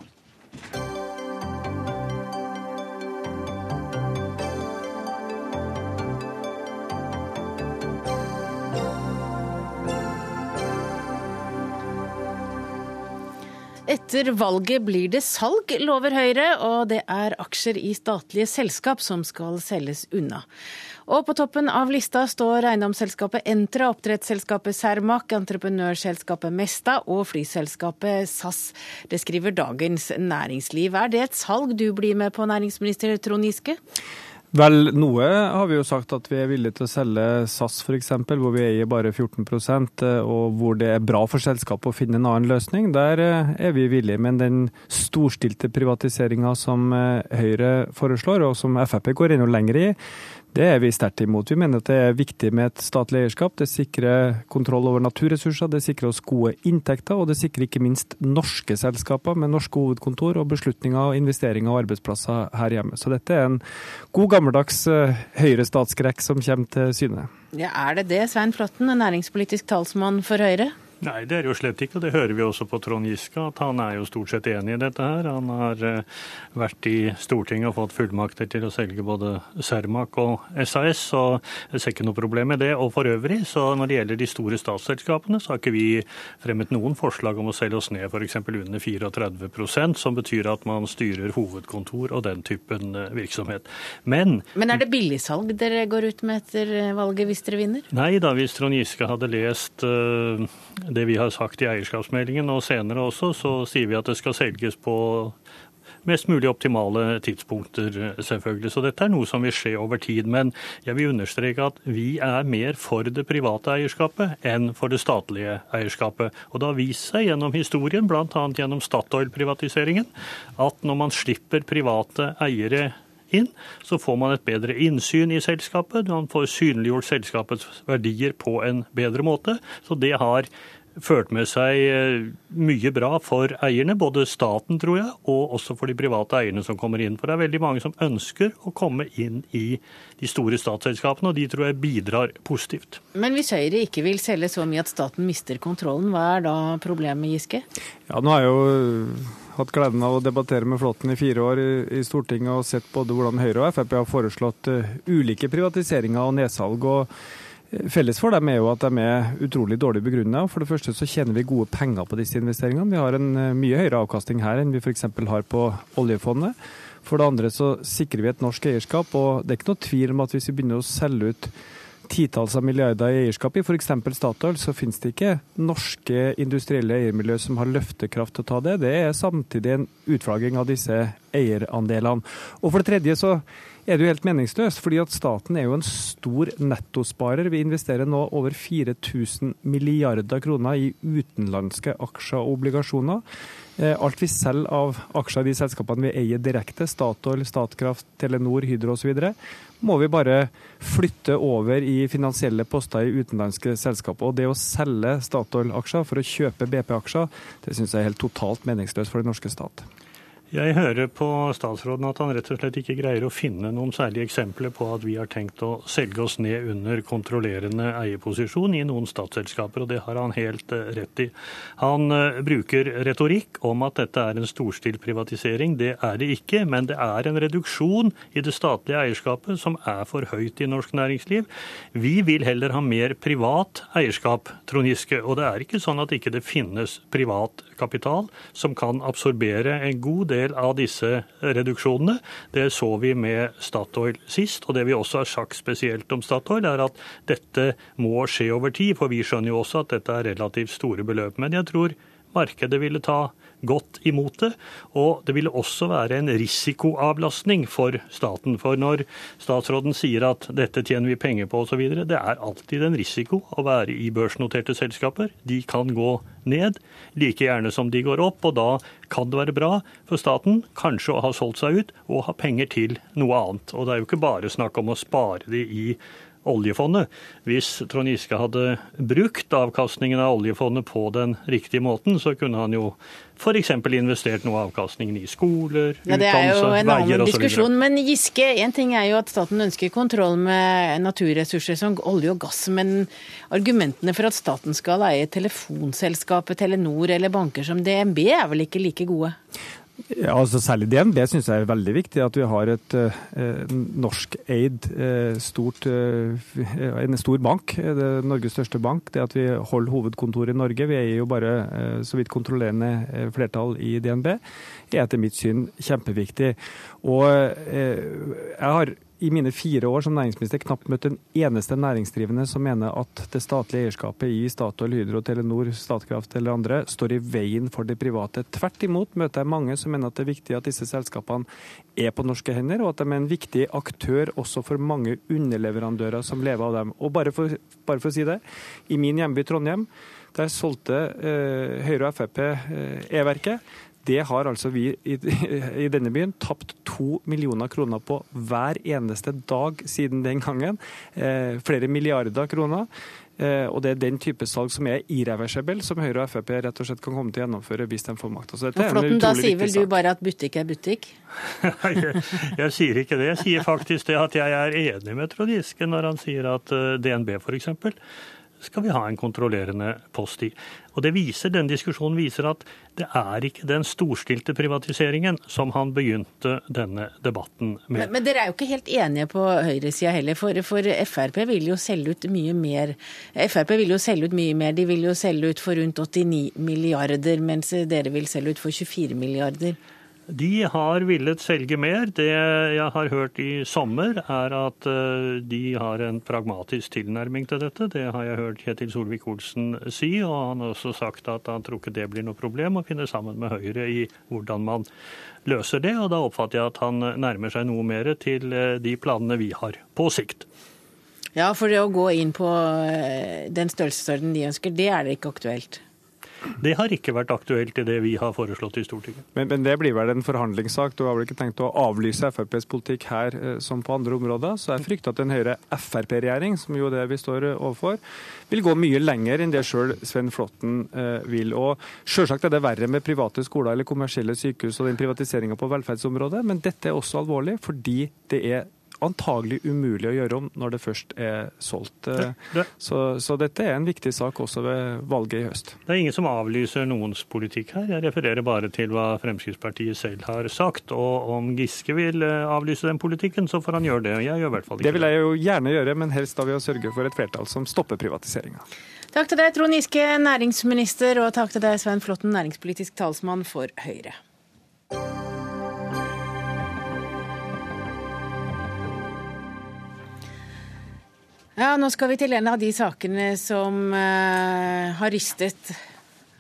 Etter valget blir det salg, lover Høyre, og det er aksjer i statlige selskap som skal selges unna. Og på toppen av lista står eiendomsselskapet Entra, oppdrettsselskapet Cermaq, entreprenørselskapet Mesta og flyselskapet SAS. Det skriver Dagens Næringsliv. Er det et salg du blir med på, næringsminister Trond Giske? Vel, noe har vi jo sagt at vi er villige til å selge SAS f.eks., hvor vi eier bare 14 eh, og hvor det er bra for selskapet å finne en annen løsning. Der eh, er vi villige. Men den storstilte privatiseringa som eh, Høyre foreslår, og som Frp går enda lenger i, det er vi sterkt imot. Vi mener at det er viktig med et statlig eierskap. Det sikrer kontroll over naturressurser, det sikrer oss gode inntekter, og det sikrer ikke minst norske selskaper med norske hovedkontor og beslutninger, og investeringer og arbeidsplasser her hjemme. Så dette er en god gammeldags eh, høyrestatsskrekk som kommer til syne. Ja, Er det det, Svein Flåtten, næringspolitisk talsmann for Høyre? Nei, det er jo slett ikke, det hører vi også på Trond Giske, at han er jo stort sett enig i dette her. Han har eh, vært i Stortinget og fått fullmakter til å selge både Cermaq og SAS, så jeg ser ikke noe problem med det. Og for øvrig, så når det gjelder de store statsselskapene, så har ikke vi fremmet noen forslag om å selge oss ned f.eks. under 34% som betyr at man styrer hovedkontor og den typen eh, virksomhet. Men Men er det billigsalg dere går ut med etter valget hvis dere vinner? Nei da, hvis Trond Giske hadde lest uh, det vi har sagt i eierskapsmeldingen, og senere også, så sier vi at det skal selges på mest mulig optimale tidspunkter, selvfølgelig. Så dette er noe som vil skje over tid. Men jeg vil understreke at vi er mer for det private eierskapet enn for det statlige eierskapet. Og det har vist seg gjennom historien, bl.a. gjennom Statoil-privatiseringen, at når man slipper private eiere inn, så får man et bedre innsyn i selskapet. Man får synliggjort selskapets verdier på en bedre måte. Så det har ført med seg eh, mye bra for eierne, både staten, tror jeg, og også for de private eierne som kommer inn. For det er veldig mange som ønsker å komme inn i de store statsselskapene, og de tror jeg bidrar positivt. Men hvis Høyre ikke vil selge så mye at staten mister kontrollen, hva er da problemet, Giske? Ja, nå er jo hatt gleden av å debattere med Flåtten i fire år i, Stortinget og sett både hvordan Høyre og Frp har foreslått uh, ulike privatiseringer og nedsalg. og Felles for dem er jo at de er utrolig dårlig begrunna. For det første så tjener vi gode penger på disse investeringene. Vi har en eh, mye høyere avkastning her enn vi f.eks. har på oljefondet. For det andre så sikrer vi et norsk eierskap, og det er ikke noe tvil om at hvis vi begynner å selge ut titalls av milliarder i eierskap i f.eks. Statoil, så finnes det ikke norske industrielle eiermiljø som har løftekraft til å ta det. Det er samtidig en utflagging av disse eierandelene. Og for det tredje så er det jo helt meningsløst, fordi at staten er jo en stor nettosparer. Vi investerer nå over 4000 milliarder kroner i utenlandske aksjer og obligasjoner. Eh, alt vi selger av aksjer i de selskapene vi eier direkte, Statoil, Statkraft, Telenor, Hydro osv., må vi bare flytte over i finansielle poster i utenlandske selskaper. Og det å selge Statoil-aksjer for å kjøpe BP-aksjer, det syns jeg er helt totalt meningsløst for den norske stat. Jeg hører på statsråden at han rett og slett ikke greier å finne noen særlige eksempler på at vi har tenkt å selge oss ned under kontrollerende eierposisjon i noen statsselskaper, og det har han helt eh, rett i. Han eh, bruker retorikk om at dette er en storstilt privatisering. Det er det ikke, men det er en reduksjon i det statlige eierskapet som er for høyt i norsk næringsliv. Vi vil heller ha mer privat eierskap, Trond Giske, og det er ikke sånn at ikke det finnes privat kapital som kan absorbere en god del av disse reduksjonene. Det så vi med Statoil sist, og det vi også har sagt spesielt om Statoil, er at dette må skje over tid. For vi skjønner jo også at dette er relativt store beløp. Men jeg tror markedet ville ta godt imot det. Og det ville også være en risikoavlastning for staten. For når statsråden sier at dette tjener vi penger på osv., det er alltid en risiko å være i børsnoterte selskaper. De kan gå ned like gjerne som de går opp, og da kan det være bra for staten kanskje å ha solgt seg ut og ha penger til noe annet. Og det er jo ikke bare snakk om å spare de i oljefondet. Hvis Trond Giske hadde brukt avkastningen av oljefondet på den riktige måten, så kunne han jo f.eks. investert noe av avkastningen i skoler, ja, utdannelse, veier osv. diskusjon. Men Giske, en ting er jo at staten ønsker kontroll med naturressurser som olje og gass, men argumentene for at staten skal eie telefonselskapet Telenor eller banker som DNB er vel ikke like gode? Ja, altså Særlig DNB syns jeg er veldig viktig. At vi har et eh, norskeid eh, eh, en stor bank. Det er Norges største bank. Det at vi holder hovedkontoret i Norge, vi eier jo bare eh, så vidt kontrollerende eh, flertall i DNB, er etter mitt syn kjempeviktig. Og eh, jeg har i mine fire år som næringsminister knapt møtt en eneste næringsdrivende som mener at det statlige eierskapet i Statoil, Hydro, Telenor, Statkraft eller andre står i veien for det private. Tvert imot møter jeg mange som mener at det er viktig at disse selskapene er på norske hender, og at de er en viktig aktør også for mange underleverandører som lever av dem. Og bare for, bare for å si det, i min hjemby Trondheim, der solgte eh, Høyre og Frp eh, E-verket. Det har altså vi i, i, denne byen tapt to millioner kroner på hver eneste dag siden den gangen. Eh, flere milliarder kroner. Eh, og det er den type salg som er irreversibel, som Høyre og Frp rett og slett kan komme til å gjennomføre hvis de får makta. Flåtten, da sier vel du bare at butikk er butikk? jeg, jeg, sier ikke det. Jeg sier faktisk det at jeg er enig med Trond Giske når han sier at eh, DNB f.eks skal vi ha en kontrollerende post i. Og det viser, Den diskusjonen viser at det er ikke den storstilte privatiseringen som han begynte denne debatten med. Men, men dere er jo ikke helt enige på høyresida heller, for, for, Frp vil jo selge ut mye mer. Frp vil jo selge ut mye mer. De vil jo selge ut for rundt 89 milliarder, mens dere vil selge ut for 24 milliarder. De har villet selge mer. Det jeg har hørt i sommer, er at eh, de har en pragmatisk tilnærming til dette. Det har jeg hørt Kjetil Solvik-Olsen si, og han har også sagt at han tror ikke det blir noe problem å finne sammen med Høyre i hvordan man løser det. Og da oppfatter jeg at han nærmer seg noe mer til eh, de planene vi har på sikt. Ja, for det å gå inn på eh, den størrelsesorden de ønsker, det er det ikke aktuelt. Det har ikke vært aktuelt i det vi har foreslått i Stortinget. Men, men, det blir vel en forhandlingssak? Du har vel ikke tenkt å avlyse FrPs politikk her eh, som på andre områder? Så jeg frykter at en Høyre-Frp-regjering, som jo det vi står overfor, vil gå mye lenger enn det sjøl Sven Flåtten eh, vil. Og Selvsagt er det verre med private skoler eller kommersielle sykehus og den privatiseringa på velferdsområdet, men dette er også alvorlig fordi det er antagelig umulig å gjøre om når det først er solgt. Det, det. Så, så, dette er en viktig sak også ved valget i høst. Det er ingen som avlyser noens politikk her. Jeg refererer bare til hva Fremskrittspartiet selv har sagt. Og om Giske vil eh, avlyse den politikken, så får han gjøre det. Jeg gjør i hvert fall ikke det. vil jeg jo gjerne gjøre, men helst da ved å sørge for et flertall som stopper privatiseringa. Takk til deg, Trond Giske, næringsminister, og takk til deg, Svein Flåtten, næringspolitisk talsmann for Høyre. Ja, Nå skal vi til en av de sakene som uh, har rystet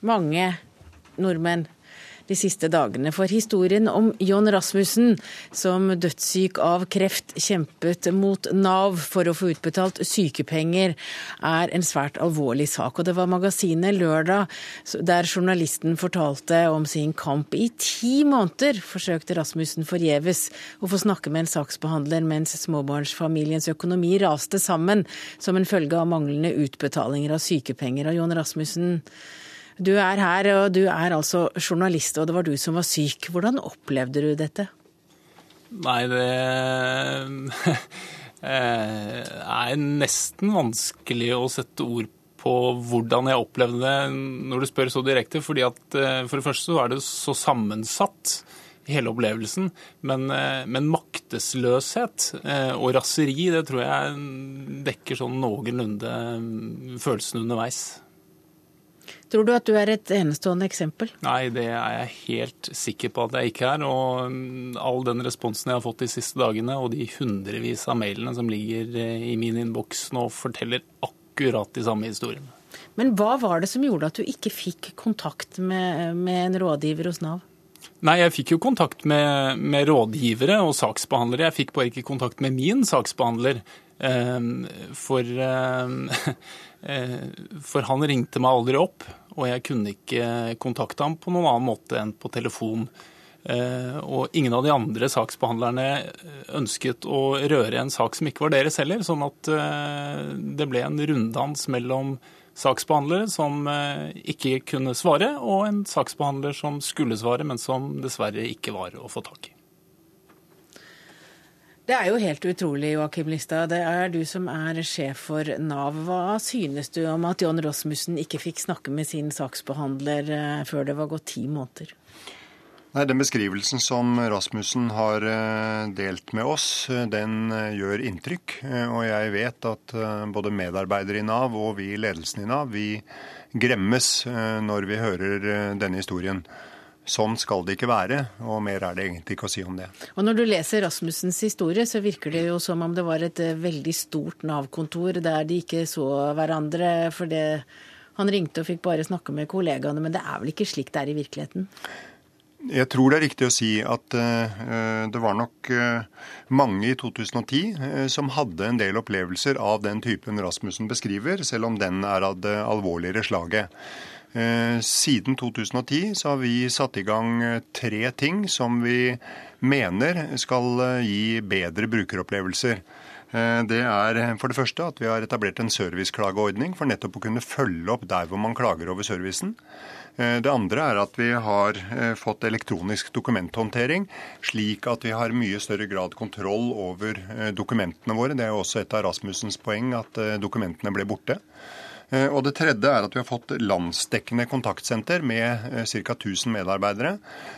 mange nordmenn de siste dagene. For historien om John Rasmussen, som dødssyk av kreft kjempet mot Nav for å få utbetalt sykepenger, er en svært alvorlig sak. Og det var magasinet Lørdag der journalisten fortalte om sin kamp. I ti måneder forsøkte Rasmussen forgjeves å få snakke med en saksbehandler mens småbarnsfamiliens økonomi raste sammen som en følge av manglende utbetalinger av sykepenger. Og John Rasmussen du er her, og du er altså journalist, og det var du som var syk. Hvordan opplevde du dette? Nei, det eh, er nesten vanskelig å sette ord på hvordan jeg opplevde det når du spør så direkte. fordi at eh, For det første så er det så sammensatt, hele opplevelsen. Men, eh, men maktesløshet og raseri, det tror jeg dekker sånn noenlunde følelsen underveis. Tror du at du er et enestående eksempel? Nei, det er jeg helt sikker på at jeg ikke er. Og mm, all den responsen jeg har fått de siste dagene, og de hundrevis av mailene som ligger eh, i min innboks nå, forteller akkurat de samme historiene. Men hva var det som gjorde at du ikke fikk kontakt med, med en rådgiver hos Nav? Nei, jeg fikk jo kontakt med, med, rådgivere og saksbehandlere. Jeg fikk bare ikke kontakt med min saksbehandler. Ehm, for, eh, for han ringte meg aldri opp, og jeg kunne ikke kontakte ham på noen annen måte enn på telefon. Eh, og ingen av de andre saksbehandlerne ønsket å røre en sak som ikke var deres heller, sånn at eh, det ble en runddans mellom saksbehandlere som ikke kunne svare, og en saksbehandler som skulle svare, men som dessverre ikke var å få tak i. Det er jo helt utrolig, Joakim Listad. Det er du som er sjef for Nav. Hva synes du om at John Rosmussen ikke fikk snakke med sin saksbehandler eh, før det var gått ti måneder? Nei, Den beskrivelsen som Rasmussen har eh, delt med oss, eh, den gjør inntrykk. Og jeg vet at både medarbeidere i Nav og vi i ledelsen i Nav, vi gremmes når vi hører denne historien. Sånn skal det ikke være, og mer er det egentlig ikke å si om det. Og Når du leser Rasmussens historie, så virker det jo som om det var et veldig stort Nav-kontor der de ikke så hverandre. For det, han ringte og fikk bare snakke med kollegaene, men det er vel ikke slik det er i virkeligheten? Jeg tror det er riktig å si at uh, det var nok uh, mange i 2010 uh, som hadde en del opplevelser av den typen Rasmussen beskriver, selv om den er av det alvorligere slaget. Siden 2010 så har vi satt i gang tre ting som vi mener skal gi bedre brukeropplevelser. Det er for det første at vi har etablert en serviceklageordning for nettopp å kunne følge opp der hvor man klager over servicen. Eh, det andre er at vi har eh, fått elektronisk dokumenthåndtering, slik at vi har mye større grad kontroll over eh, dokumentene våre. Det er jo også et av Rasmussens poeng at dokumentene ble borte. Og Det tredje er at vi har fått landsdekkende kontaktsenter med ca. 1000 medarbeidere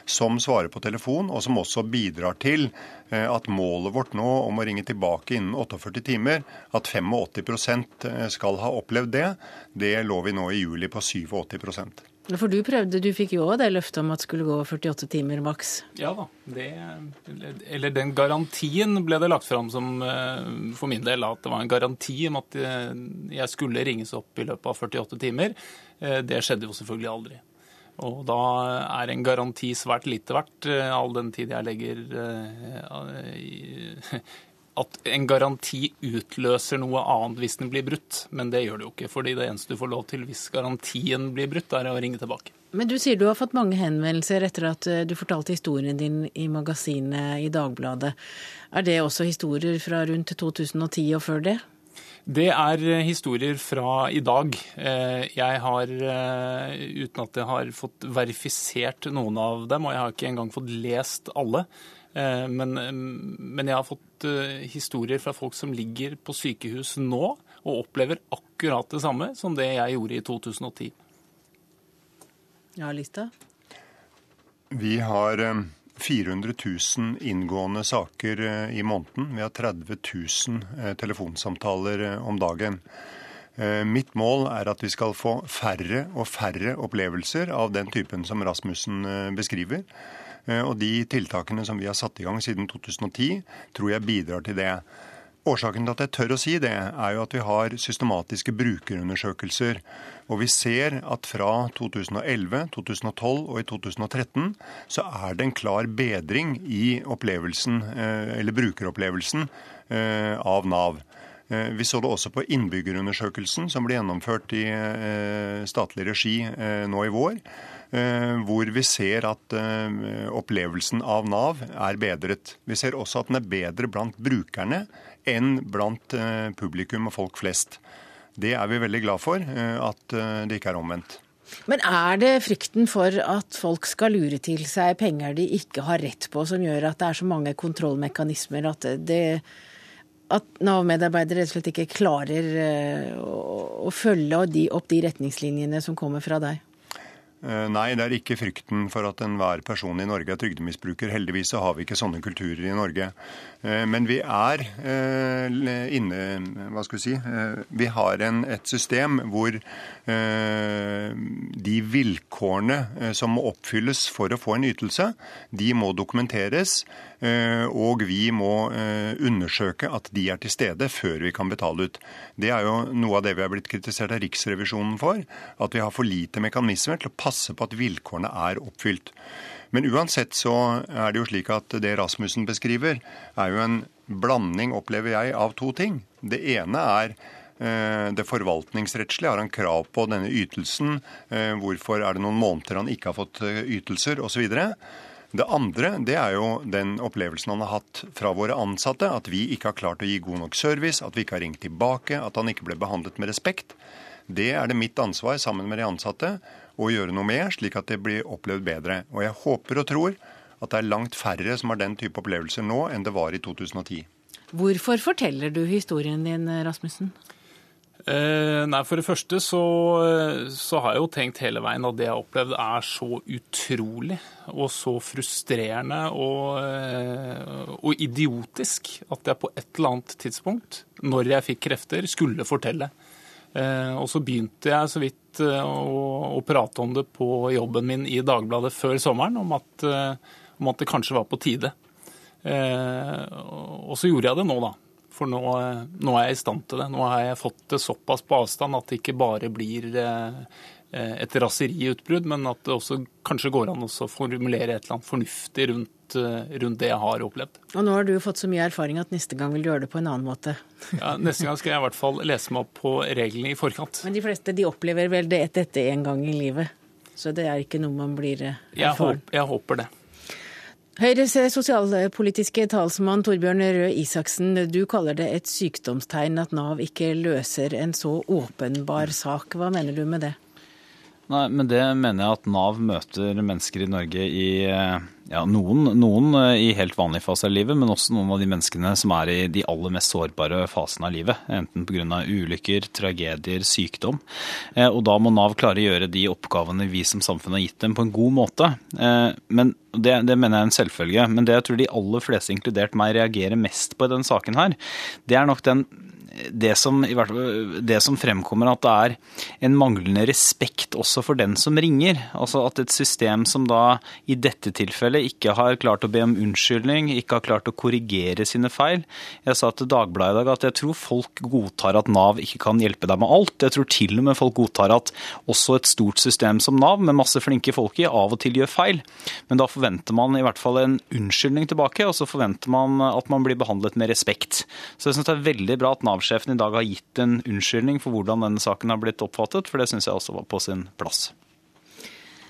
som svarer på telefon, og som også bidrar til at målet vårt nå om å ringe tilbake innen 48 timer, at 85% skal ha opplevd det, det lå vi nå i juli på 87 for du prøvde, du fikk jo òg det løftet om at det skulle gå 48 timer maks? Ja da. Det, eller den garantien ble det lagt fram som eh, for min del at det var en garanti om at eh, jeg skulle ringes opp i løpet av 48 timer. Eh, det skjedde jo selvfølgelig aldri. Og da er en garanti svært lite verdt, all den tid jeg legger at en garanti utløser noe annet hvis den blir brutt. Men det gjør det jo ikke. fordi det eneste du får lov til hvis garantien blir brutt, er å ringe tilbake. Men du sier du har fått mange henvendelser etter at eh, du fortalte historien din i magasinet i Dagbladet. Er det også historier fra rundt 2010 og før det? Det er eh, historier fra i dag. Eh, jeg har, uten at jeg har fått verifisert noen av dem, og jeg har ikke engang fått lest alle, men, men, jeg har fått eh, historier fra folk som ligger på sykehus nå og opplever akkurat det samme som det jeg gjorde i 2010. Ja, Lista? Vi har 400 eh, 000 inngående saker i måneden. Vi har 30 000 telefonsamtaler om dagen. Mitt mål er at vi skal få færre og færre opplevelser av den typen som Rasmussen beskriver. Eh, og de tiltakene som vi har satt i gang siden 2010, tror jeg bidrar til det. Årsaken til at jeg tør å si det, er jo at vi har systematiske brukerundersøkelser. Og vi ser at fra 2011, 2012 og i 2013 så er det en klar bedring i opplevelsen, eh, eller brukeropplevelsen eh, av Nav. Vi så det også på innbyggerundersøkelsen som ble gjennomført i statlig regi nå i vår. Eh, hvor vi ser at eh, opplevelsen av Nav er bedret. Vi ser også at den er bedre blant brukerne enn blant eh, publikum og folk flest. Det er vi veldig glad for, at det ikke er omvendt. Men er det frykten for at folk skal lure til seg penger de ikke har rett på, som gjør at det er så mange kontrollmekanismer at at Nav-medarbeidere rett og slett ikke klarer å, å følge opp de retningslinjene som kommer fra deg? Eh, nei, det er ikke frykten for at enhver person i Norge er trygdemisbruker. Heldigvis så har vi ikke sånne kulturer i Norge. Eh, men vi er eh, inne Hva skal vi si Vi har en, et system hvor de vilkårene som må oppfylles for å få en ytelse, de må dokumenteres. Og vi må undersøke at de er til stede før vi kan betale ut. Det er jo noe av det vi har blitt kritisert av Riksrevisjonen for. At vi har for lite mekanismer til å passe på at vilkårene er oppfylt. Men uansett så er det jo slik at det Rasmussen beskriver, er jo en blanding, opplever jeg, av to ting. Det ene er eh, det forvaltningsrettslige. Har han krav på denne ytelsen? Eh, hvorfor er det noen måneder han ikke har fått eh, ytelser, osv.? Det andre det er jo den opplevelsen han har hatt fra våre ansatte. At vi ikke har klart å gi god nok service, at vi ikke har ringt tilbake, at han ikke ble behandlet med respekt. Det er det mitt ansvar sammen med de ansatte å gjøre noe med, slik at det blir opplevd bedre. Og jeg håper og tror at det er langt færre som har den type opplevelser nå enn det var i 2010. Hvorfor forteller du historien din, Rasmussen? Eh, nei, For det første så, så, har jeg jo tenkt hele veien at det jeg har opplevd er så utrolig og så frustrerende og, eh, og, idiotisk at jeg på et eller annet tidspunkt, når jeg fikk krefter, skulle fortelle. Eh, og så begynte jeg så vidt å, å prate om det på jobben min i Dagbladet før sommeren, om at, om at det kanskje var på tide. Og så gjorde jeg det nå, da. For nå, nå, er jeg i stand til det. Nå har jeg fått det såpass på avstand at det ikke bare blir eh, et raseriutbrudd, men at det også kanskje går an å formulere et eller annet fornuftig rundt, eh, rundt, det jeg har opplevd. Og nå har du fått så mye erfaring at neste gang vil du gjøre det på en annen måte? Ja, Neste gang skal jeg i hvert fall lese meg opp på reglene i forkant. Men de fleste de opplever vel det dette en gang i livet? Så det er ikke noe man blir erfaren? Eh, jeg håper, jeg håper det. Høyres sosialpolitiske talsmann Torbjørn Røe Isaksen, du kaller det et sykdomstegn at Nav ikke løser en så åpenbar sak. Hva mener du med det? Nei, men Det mener jeg at Nav møter mennesker i Norge i ja, noen, noen, i helt vanlig fase av livet, men også noen av de menneskene som er i de aller mest sårbare fasene av livet. Enten pga. ulykker, tragedier, sykdom. Eh, og da må Nav klare å gjøre de oppgavene vi som samfunn har gitt dem på en god måte. Eh, men det, det, mener jeg er en selvfølge. Men det jeg tror de aller fleste, inkludert meg, reagerer mest på i denne saken her, det er nok den det som, det som, fremkommer at det er en manglende respekt også for den som ringer. Altså at et system som da i dette tilfellet ikke har klart å be om unnskyldning, ikke har klart å korrigere sine feil. Jeg sa til Dagbladet i dag at jeg tror folk godtar at Nav ikke kan hjelpe deg med alt. Jeg tror til og med folk godtar at også et stort system som Nav, med masse flinke folk i, av og til gjør feil. Men da forventer man i hvert fall en unnskyldning tilbake, og så forventer man at man blir behandlet med respekt. Så jeg syns det er veldig bra at Nav Nav-sjefen i dag har gitt en unnskyldning for hvordan denne saken har blitt oppfattet, for det syns jeg også var på sin plass.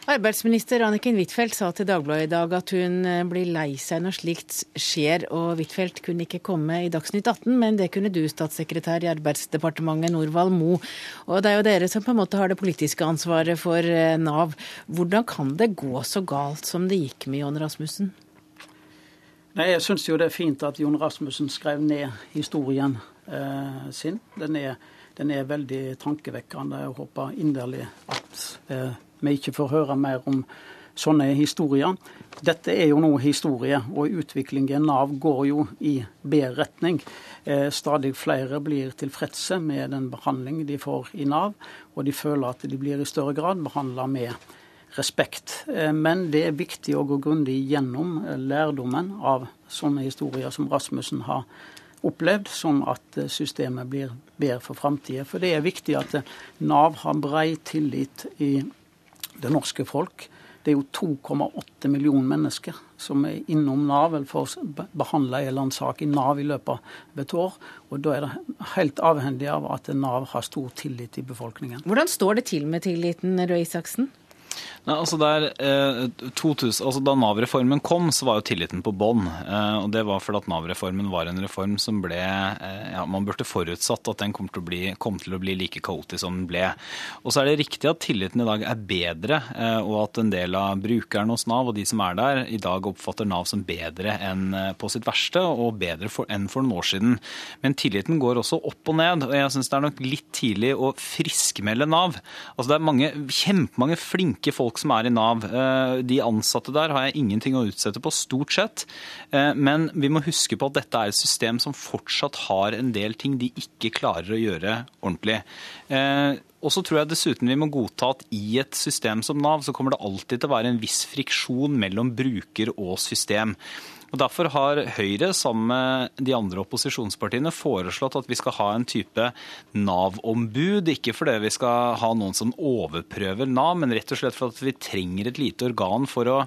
Arbeidsminister Anniken Huitfeldt sa til Dagbladet i dag at hun eh, blir lei seg når slikt skjer, og Huitfeldt kunne ikke komme i Dagsnytt 18, men det kunne du, statssekretær i Arbeidsdepartementet Norvald Mo. Og det er jo dere som på en måte har det politiske ansvaret for eh, Nav. Hvordan kan det gå så galt som det gikk med John Rasmussen? Nei, Jeg syns jo det er fint at Jon Rasmussen skrev ned historien eh, sin. Den er, den er, veldig tankevekkende. Jeg håper inderlig at eh, vi ikke får høre mer om sånne historier. Dette er jo nå historie, og utviklingen Nav går jo i bedre retning. Eh, stadig flere blir tilfredse med den behandling de får i Nav, og de føler at de blir i større grad behandla med respekt. Eh, men det er viktig å gå grundig gjennom eh, lærdommen av sånne historier som Rasmussen har opplevd, sånn at eh, systemet blir bedre for framtida. For det er viktig at Nav har brei tillit i det norske folk. Det er jo 2,8 millioner mennesker som er innom Nav eller får behandla en eller annen sak i Nav i løpet av et år. Og Da er det helt avhengig av at Nav har stor tillit i befolkningen. Hvordan står det til med tilliten, Røe Isaksen? Nei, altså der, eh, 2000, altså Da Nav-reformen kom, så var jo tilliten på bånn. Eh, og det var fordi at Nav-reformen var en reform som ble eh, ja, Man burde forutsatt at den kom til, bli, kom til, å bli, like kaotisk som den ble. Og så er det riktig at tilliten i dag er bedre, eh, og at en del av brukerne hos Nav og de som er der, i dag oppfatter Nav som bedre enn eh, på sitt verste, og bedre for, enn for noen år siden. Men tilliten går også opp og ned, og jeg syns det er nok litt tidlig å friskmelde Nav. Altså Det er mange, kjempemange flinke folk som er i Nav. Eh, de ansatte der har jeg ingenting å utsette på, stort sett. Eh, men vi må huske på at dette er et system som fortsatt har en del ting de ikke klarer å gjøre ordentlig. Eh, og så tror jeg dessuten vi må godta at i et system som Nav, så kommer det alltid til å være en viss friksjon mellom bruker og system. Og Derfor har Høyre sammen med de andre opposisjonspartiene foreslått at vi skal ha en type Nav-ombud. Ikke fordi vi skal ha noen som overprøver Nav, men rett og slett for at vi trenger et lite organ for å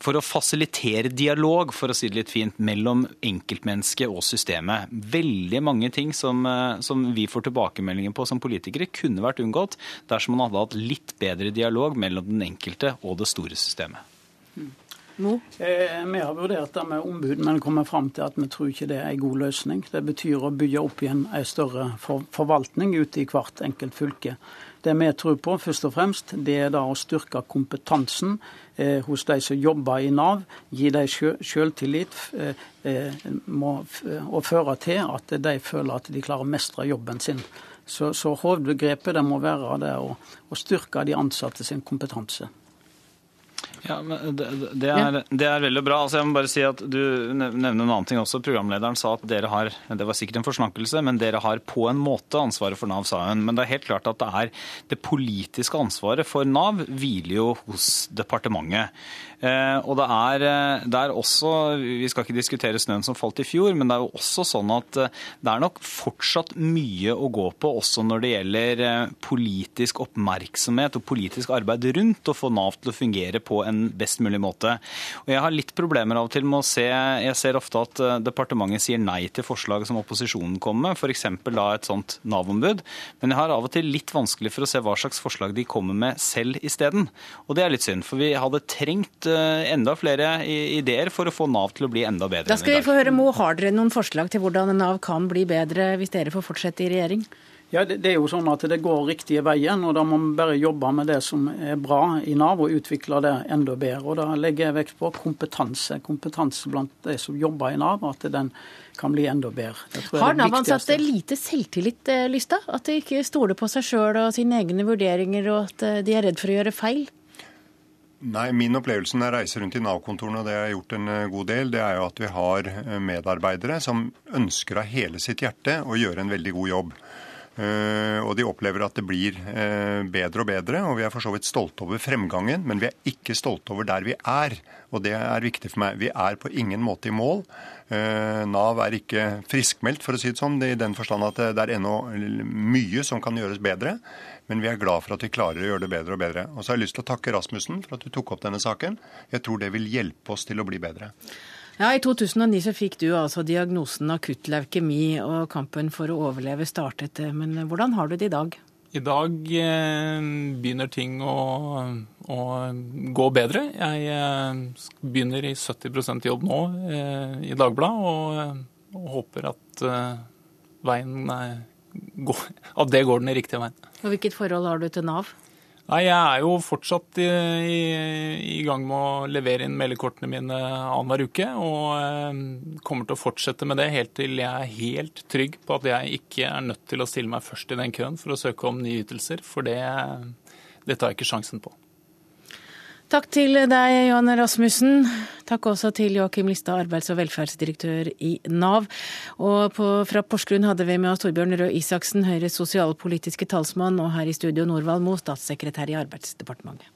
for å fasilitere dialog, for å si det litt fint, mellom enkeltmennesket og systemet. Veldig mange ting som, som, vi får tilbakemeldinger på som politikere, kunne vært unngått dersom man hadde hatt litt bedre dialog mellom den enkelte og det store systemet. No. Eh, vi har vurdert det med ombud, men kommer fram til at vi tror ikke det er en god løsning. Det betyr å bygge opp igjen en større for forvaltning ute i hvert enkelt fylke. Det vi tror på, først og fremst, det er da å styrke kompetansen eh, hos de som jobber i Nav. Gi dem selvtillit eh, må, og føre til at de føler at de klarer å mestre jobben sin Så, så hovedgrepet det må være det å, å styrke de ansatte sin kompetanse. Ja, men det, det, er, det, er, veldig bra. Altså jeg må bare si at Du nevner en annen ting også. Programlederen sa at dere har det var sikkert en forsnakkelse, men dere har på en måte ansvaret for Nav, sa hun. Men det er helt klart at det er det politiske ansvaret for Nav hviler jo hos departementet. Eh, og det er, eh, det er, også, Vi skal ikke diskutere snøen som falt i fjor, men det er jo også sånn at eh, det er nok fortsatt mye å gå på også når det gjelder politisk oppmerksomhet og politisk arbeid rundt å få Nav til å fungere på en best mulig måte. Og Jeg har litt problemer av og til med å se Jeg ser ofte at departementet sier nei til forslag som opposisjonen kommer med, f.eks. da et sånt Nav-ombud. Men jeg har av og til litt vanskelig for å se hva slags forslag de kommer med selv isteden. Og det er litt synd, for vi hadde trengt Eh, enda flere ideer for å få Nav til å bli enda bedre. Da skal vi få høre, Mo, Har dere noen forslag til hvordan Nav kan bli bedre hvis dere får fortsette i regjering? Ja, det, det, er jo sånn at det går riktige veien, og da må vi bare jobbe med det som er bra i Nav, og utvikle det enda bedre. Og Da legger jeg vekt på kompetanse. Kompetanse blant de som jobber i Nav, at den kan bli enda bedre. Har Nav-ansatte lite selvtillit, eh, Lystad? At de ikke stoler på seg sjøl og sine egne vurderinger, og at eh, de er redd for å gjøre feil? Nei, Min opplevelse når jeg reiser rundt i Nav-kontorene, og det har jeg gjort en eh, god del, det er jo at vi har eh, medarbeidere som ønsker av hele sitt hjerte å gjøre en veldig god jobb. Uh, og de opplever at det blir bedre og bedre, og vi er for så vidt stolte over fremgangen, men vi er ikke stolte over der vi er. Og det er viktig for meg. Vi er på ingen måte i mål. Nav er ikke friskmeldt, for å si det sånn, i den forstand at det er ennå mye som kan gjøres bedre. Men vi er glad for at vi klarer å gjøre det bedre og bedre. Og så har jeg lyst til å takke Rasmussen for at du tok opp denne saken. Jeg tror det vil hjelpe oss til å bli bedre. Ja, I 2009 så fikk du altså diagnosen akutt leukemi, og kampen for å overleve startet. Men hvordan har du det i dag? I dag eh, begynner ting å, å, gå bedre. Jeg eh, begynner i 70% jobb nå eh, i Dagbladet, og, og håper at veien at det går den riktige veien. Og Hvilket forhold har du til Nav? Nei, Jeg er jo fortsatt i, i, i gang med å levere inn meldekortene mine annenhver uke. Og eh, kommer til å fortsette med det helt til jeg er helt trygg på at jeg ikke er nødt til å stille meg først i den køen for å søke om nye ytelser. For det, det tar jeg ikke sjansen på. Takk til deg, Johan Rasmussen. Takk også til Joakim Listad, arbeids- og velferdsdirektør i Nav. Og på, fra Porsgrunn hadde vi med oss Torbjørn Røe Isaksen, Høyres sosialpolitiske talsmann, og her i studio Norvald Mo, statssekretær i Arbeidsdepartementet.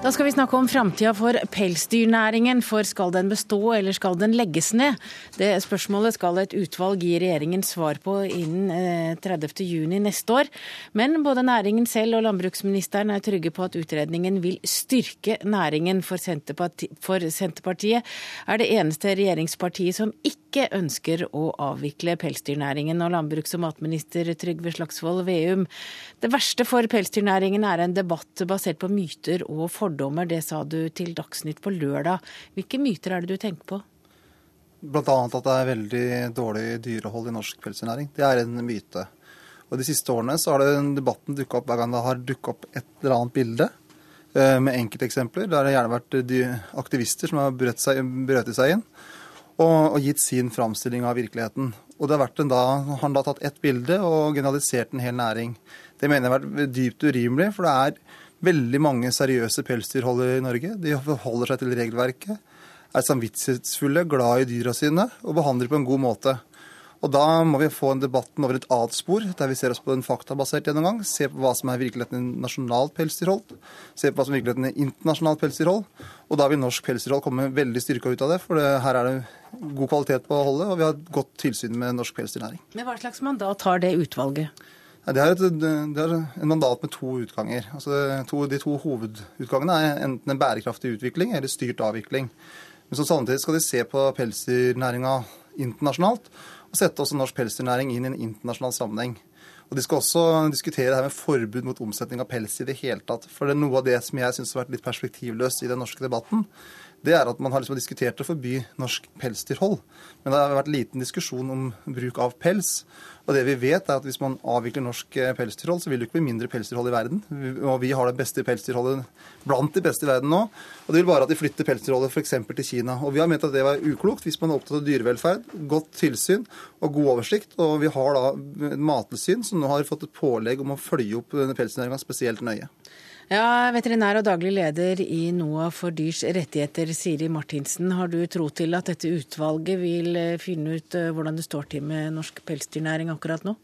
Da skal vi snakke om framtida for pelsdyrnæringen. For skal den bestå, eller skal den legges ned? Det spørsmålet skal et utvalg gi regjeringen svar på innen 30.6 eh, neste år. Men både næringen selv og landbruksministeren er trygge på at utredningen vil styrke næringen. For Senterpartiet, for Senterpartiet er det eneste regjeringspartiet som ikke ønsker å avvikle pelsdyrnæringen. Og landbruks- og matminister Trygve Slagsvold Veum, det verste for pelsdyrnæringen er en debatt basert på myter og fordommer fordommer. Det sa du til Dagsnytt på lørdag. Hvilke myter er det du tenker på? Bl.a. at det er veldig dårlig dyrehold i norsk pelsdyrnæring. Det er en myte. Og De siste årene så har den debatten dukka opp hver gang det har dukka opp et eller annet bilde eh, med enkelteksempler. Der det gjerne vært aktivister som har brøt seg, brøtet seg inn og, og, gitt sin framstilling av virkeligheten. Og det har vært en da, Han da tatt ett bilde og generalisert en hel næring. Det mener jeg har vært dypt urimelig, for det er veldig mange seriøse pelsdyrholdere i Norge. De forholder seg til regelverket, er samvittighetsfulle, glad i dyra sine og behandler på en god måte. Og Da må vi få en debatten over et annet spor, der vi ser oss på en faktabasert gjennomgang. Se på hva som er virkeligheten i nasjonalt pelsdyrhold, se på hva som er virkeligheten i internasjonalt pelsdyrhold. Og da vil norsk pelsdyrhold komme veldig styrka ut av det, for det, her er det god kvalitet på holdet, og vi har godt tilsyn med norsk pelsdyrnæring. Men Hva slags mandat har det utvalget? Det er, et, det er, en mandat med to utganger. Altså, to, de to hovedutgangene er enten en bærekraftig utvikling eller styrt avvikling. Men så samtidig skal de se på pelsdyrnæringa internasjonalt, og sette også norsk pelsdyrnæring inn i en internasjonal sammenheng. Og De skal også diskutere det her med forbud mot omsetning av pels i det hele tatt. For det er noe av det som jeg syns har vært litt perspektivløst i den norske debatten, det er at man har liksom diskutert å forby norsk pelsdyrhold. Men det har vært liten diskusjon om bruk av pels. Og det vi vet er at Hvis man avvikler norsk eh, pelsdyrhold, så vil det ikke bli mindre pelsdyrhold i verden. Og vi har det beste pelsdyrholdet blant de beste i verden nå. Og det vil bare at de flytter pelsdyrholdet f.eks. til Kina. Og Vi har ment at det var uklokt hvis man er opptatt av dyrevelferd, godt tilsyn og god oversikt. Og vi har da Mattilsyn som nå har fått et pålegg om å følge opp pelsdyrnæringa spesielt nøye. Ja, Veterinær og daglig leder i NOAH for dyrs rettigheter, Siri Martinsen. Har du tro til at dette utvalget vil eh, finne ut eh, hvordan det står til med norsk pelsdyrnæring akkurat nå?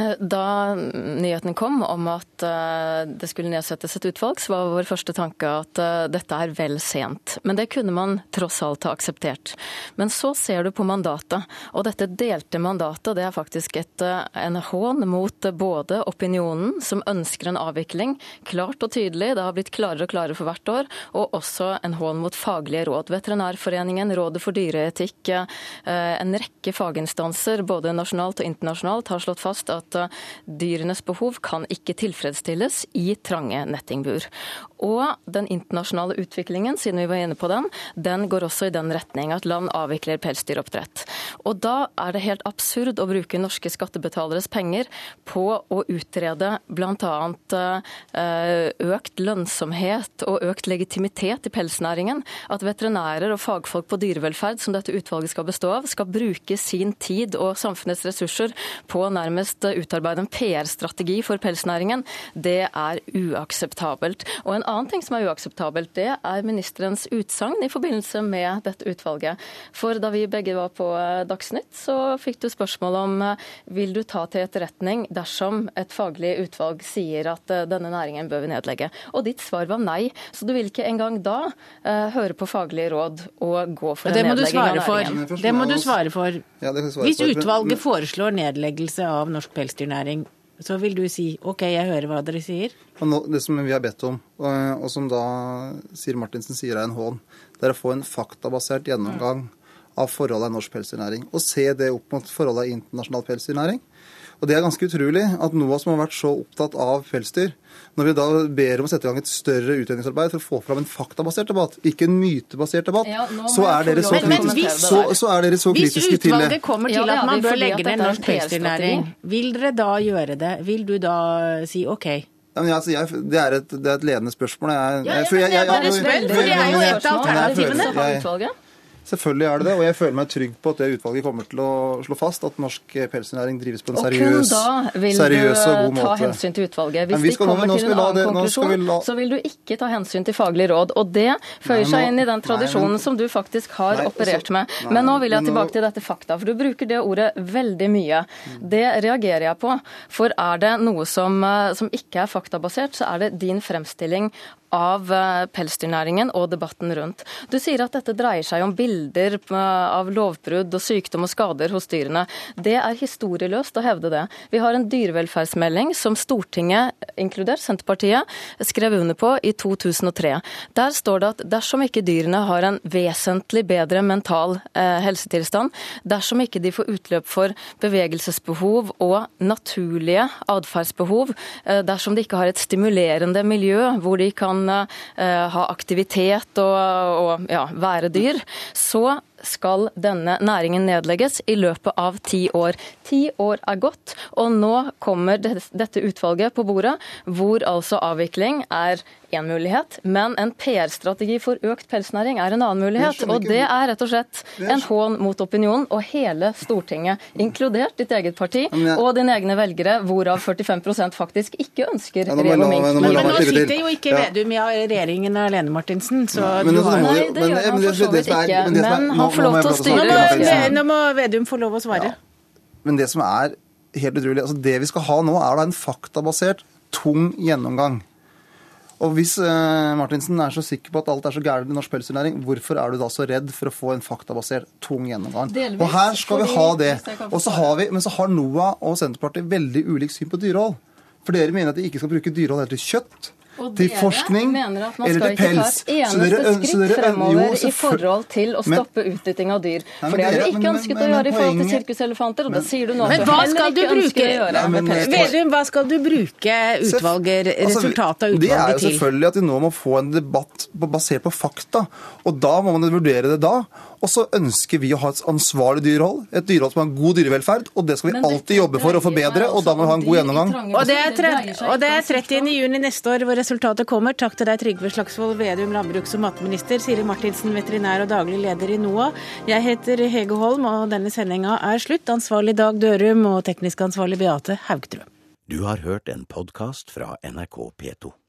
Eh, da nyheten kom om at eh, det skulle nedsettes et utvalg, så var vår første tanke at eh, dette er vel sent. Men det kunne man tross alt ha akseptert. Men så ser du på mandatet, og dette delte mandatet det er faktisk et, en hån mot både opinionen, som ønsker en avvikling, klart og tydelig, det har blitt klarere og klarere for hvert år, og også en hån mot faglige råd. Veterinærforeningen, Rådet for dyreetikk, en rekke faginstanser både nasjonalt og internasjonalt har slått fast at at dyrenes behov kan ikke tilfredsstilles i trange nettingbur. Og den internasjonale utviklingen, siden vi var inne på den, den går også i den retning at land avvikler pelsdyroppdrett. Og da er det helt absurd å bruke norske skattebetaleres penger på å utrede bl.a. Eh, økt lønnsomhet og økt legitimitet i pelsnæringen. At veterinærer og fagfolk på dyrevelferd, som dette utvalget skal bestå av, skal bruke sin tid og samfunnets ressurser på nærmest utarbeide en PR-strategi for pelsnæringen, det er uakseptabelt. Og en annen ting som er uakseptabelt, det er ministerens utsagn i forbindelse med dette utvalget. For da vi begge var på eh, Dagsnytt, så fikk du spørsmål om eh, vil du ta til etterretning dersom et faglig utvalg sier at eh, denne næringen bør vi nedlegge. Og ditt svar var nei. Så du vil ikke engang da uh, høre på faglige råd og gå for en nedlegging av næringen. For. Det må du svare for. Ja, svare Hvis utvalget for. foreslår nedleggelse av norsk pelsdyrnæring, så vil du si OK, jeg hører hva dere sier? Det som vi har bedt om, og som da Siri Martinsen sier er en hån, det er å få en faktabasert gjennomgang av forholdet i norsk pelsdyrnæring. Og se det opp mot forholdet i internasjonal pelsdyrnæring. Og Det er ganske utrolig at NOAH, som har vært så opptatt av pelsdyr, når vi da ber om å sette i gang et større utredningsarbeid for å få fram en faktabasert debatt, ikke en mytebasert debatt, ja, så, er dere så, kritiske, så, så, er dere så kritiske til det. Hvis utvalget kommer til at man bør legge ned norsk pelsdyrnæring, vil dere da gjøre det? Vil du da si OK? Ja, men altså, jeg, det, er et, det, er et, ledende spørsmål. Jeg, ja, jeg, jeg, jeg, bare spør, for det er jo et av alternativene. Selvfølgelig er det det, og jeg føler meg trygg på at det utvalget kommer til å slå fast at norsk pelsdyrnæring drives på en seriøs, seriøs og god måte. Og kun da vil du ta hensyn til utvalget. Hvis de kommer til en annen konklusjon, la... så vil du ikke ta hensyn til faglig råd. Og det føyer seg inn i den tradisjonen nei, som du faktisk har nei, operert altså, med. Nei, men nå vil jeg tilbake til dette fakta, for du bruker det ordet veldig mye. Det reagerer jeg på. For er det noe som, eh, som ikke er faktabasert, så er det din fremstilling av eh, pelsdyrnæringen og debatten rundt. Du sier at dette dreier seg om bilder eh, av lovbrudd og sykdom og skader hos dyrene. Det er historieløst å hevde det. Vi har en dyrevelferdsmelding som Stortinget, inkludert Senterpartiet, skrev under på i 2003. Der står det at dersom ikke dyrene har en vesentlig bedre mental eh, helsetilstand, dersom ikke de får utløp for bevegelsesbehov og naturlige atferdsbehov, eh, dersom de ikke har et stimulerende miljø hvor de kan eh, ha aktivitet og, og ja, være dyr, så skal denne næringen nedlegges i løpet av ti år. Ti år er gått, og nå kommer dette utvalget på bordet, hvor altså avvikling er én mulighet, men en PR-strategi for økt pelsnæring er en annen mulighet. Og det er rett og slett en hån mot opinionen og hele Stortinget, inkludert ditt eget parti og dine egne velgere, hvorav 45 faktisk ikke ønsker rev og mink. Men, nå sitter jo ikke Vedum i regjeringen alene, Martinsen, så du har Nei, det gjør han for så vidt ikke. Men han får lov til å styre. Nå må Vedum få lov å svare. Men det som er helt utrolig, altså det vi skal ha nå, er da en faktabasert, tung gjennomgang. Og Hvis eh, Martinsen er så sikker på at alt er så gærent i norsk pelsdyrnæring, hvorfor er du da så redd for å få en faktabasert, tung gjennomgang? Delvis, og her skal vi ha det. Og så har vi, men så har NOAH og Senterpartiet veldig ulikt syn på dyrehold. For dere mener at de ikke skal bruke dyrehold til kjøtt. Til forskning eller til pels. Så dere, ønsker... skritt fremover jo, i forhold til å stoppe utnytting av dyr. For det har du ikke ønsket men, men, å gjøre i forhold til sirkuselefanter, og det sier du nå Men hva skal du bruke. Vedum, hva skal du bruke utvalget, altså, resultatet av utvalget til? Det er jo selvfølgelig at vi nå må få en debatt basert på fakta. Og da må man vurdere det da. Og så ønsker vi å ha et ansvarlig dyrehold, et dyrehold som har god dyrevelferd. Og det skal vi alltid jobbe for å forbedre, og da må vi ha en god gjennomgang. Og det er, og det er 30. juni neste år hvor resultatet kommer. Takk til deg, Trygve Slagsvold Vedum, landbruks- og matminister, Siri Martinsen, veterinær og daglig leder i NOAH. Jeg heter Hege Holm, og denne sendinga er slutt. Ansvarlig Dag Dørum og teknisk ansvarlig Beate Haugtrø. Du har hørt en podkast fra NRK P2.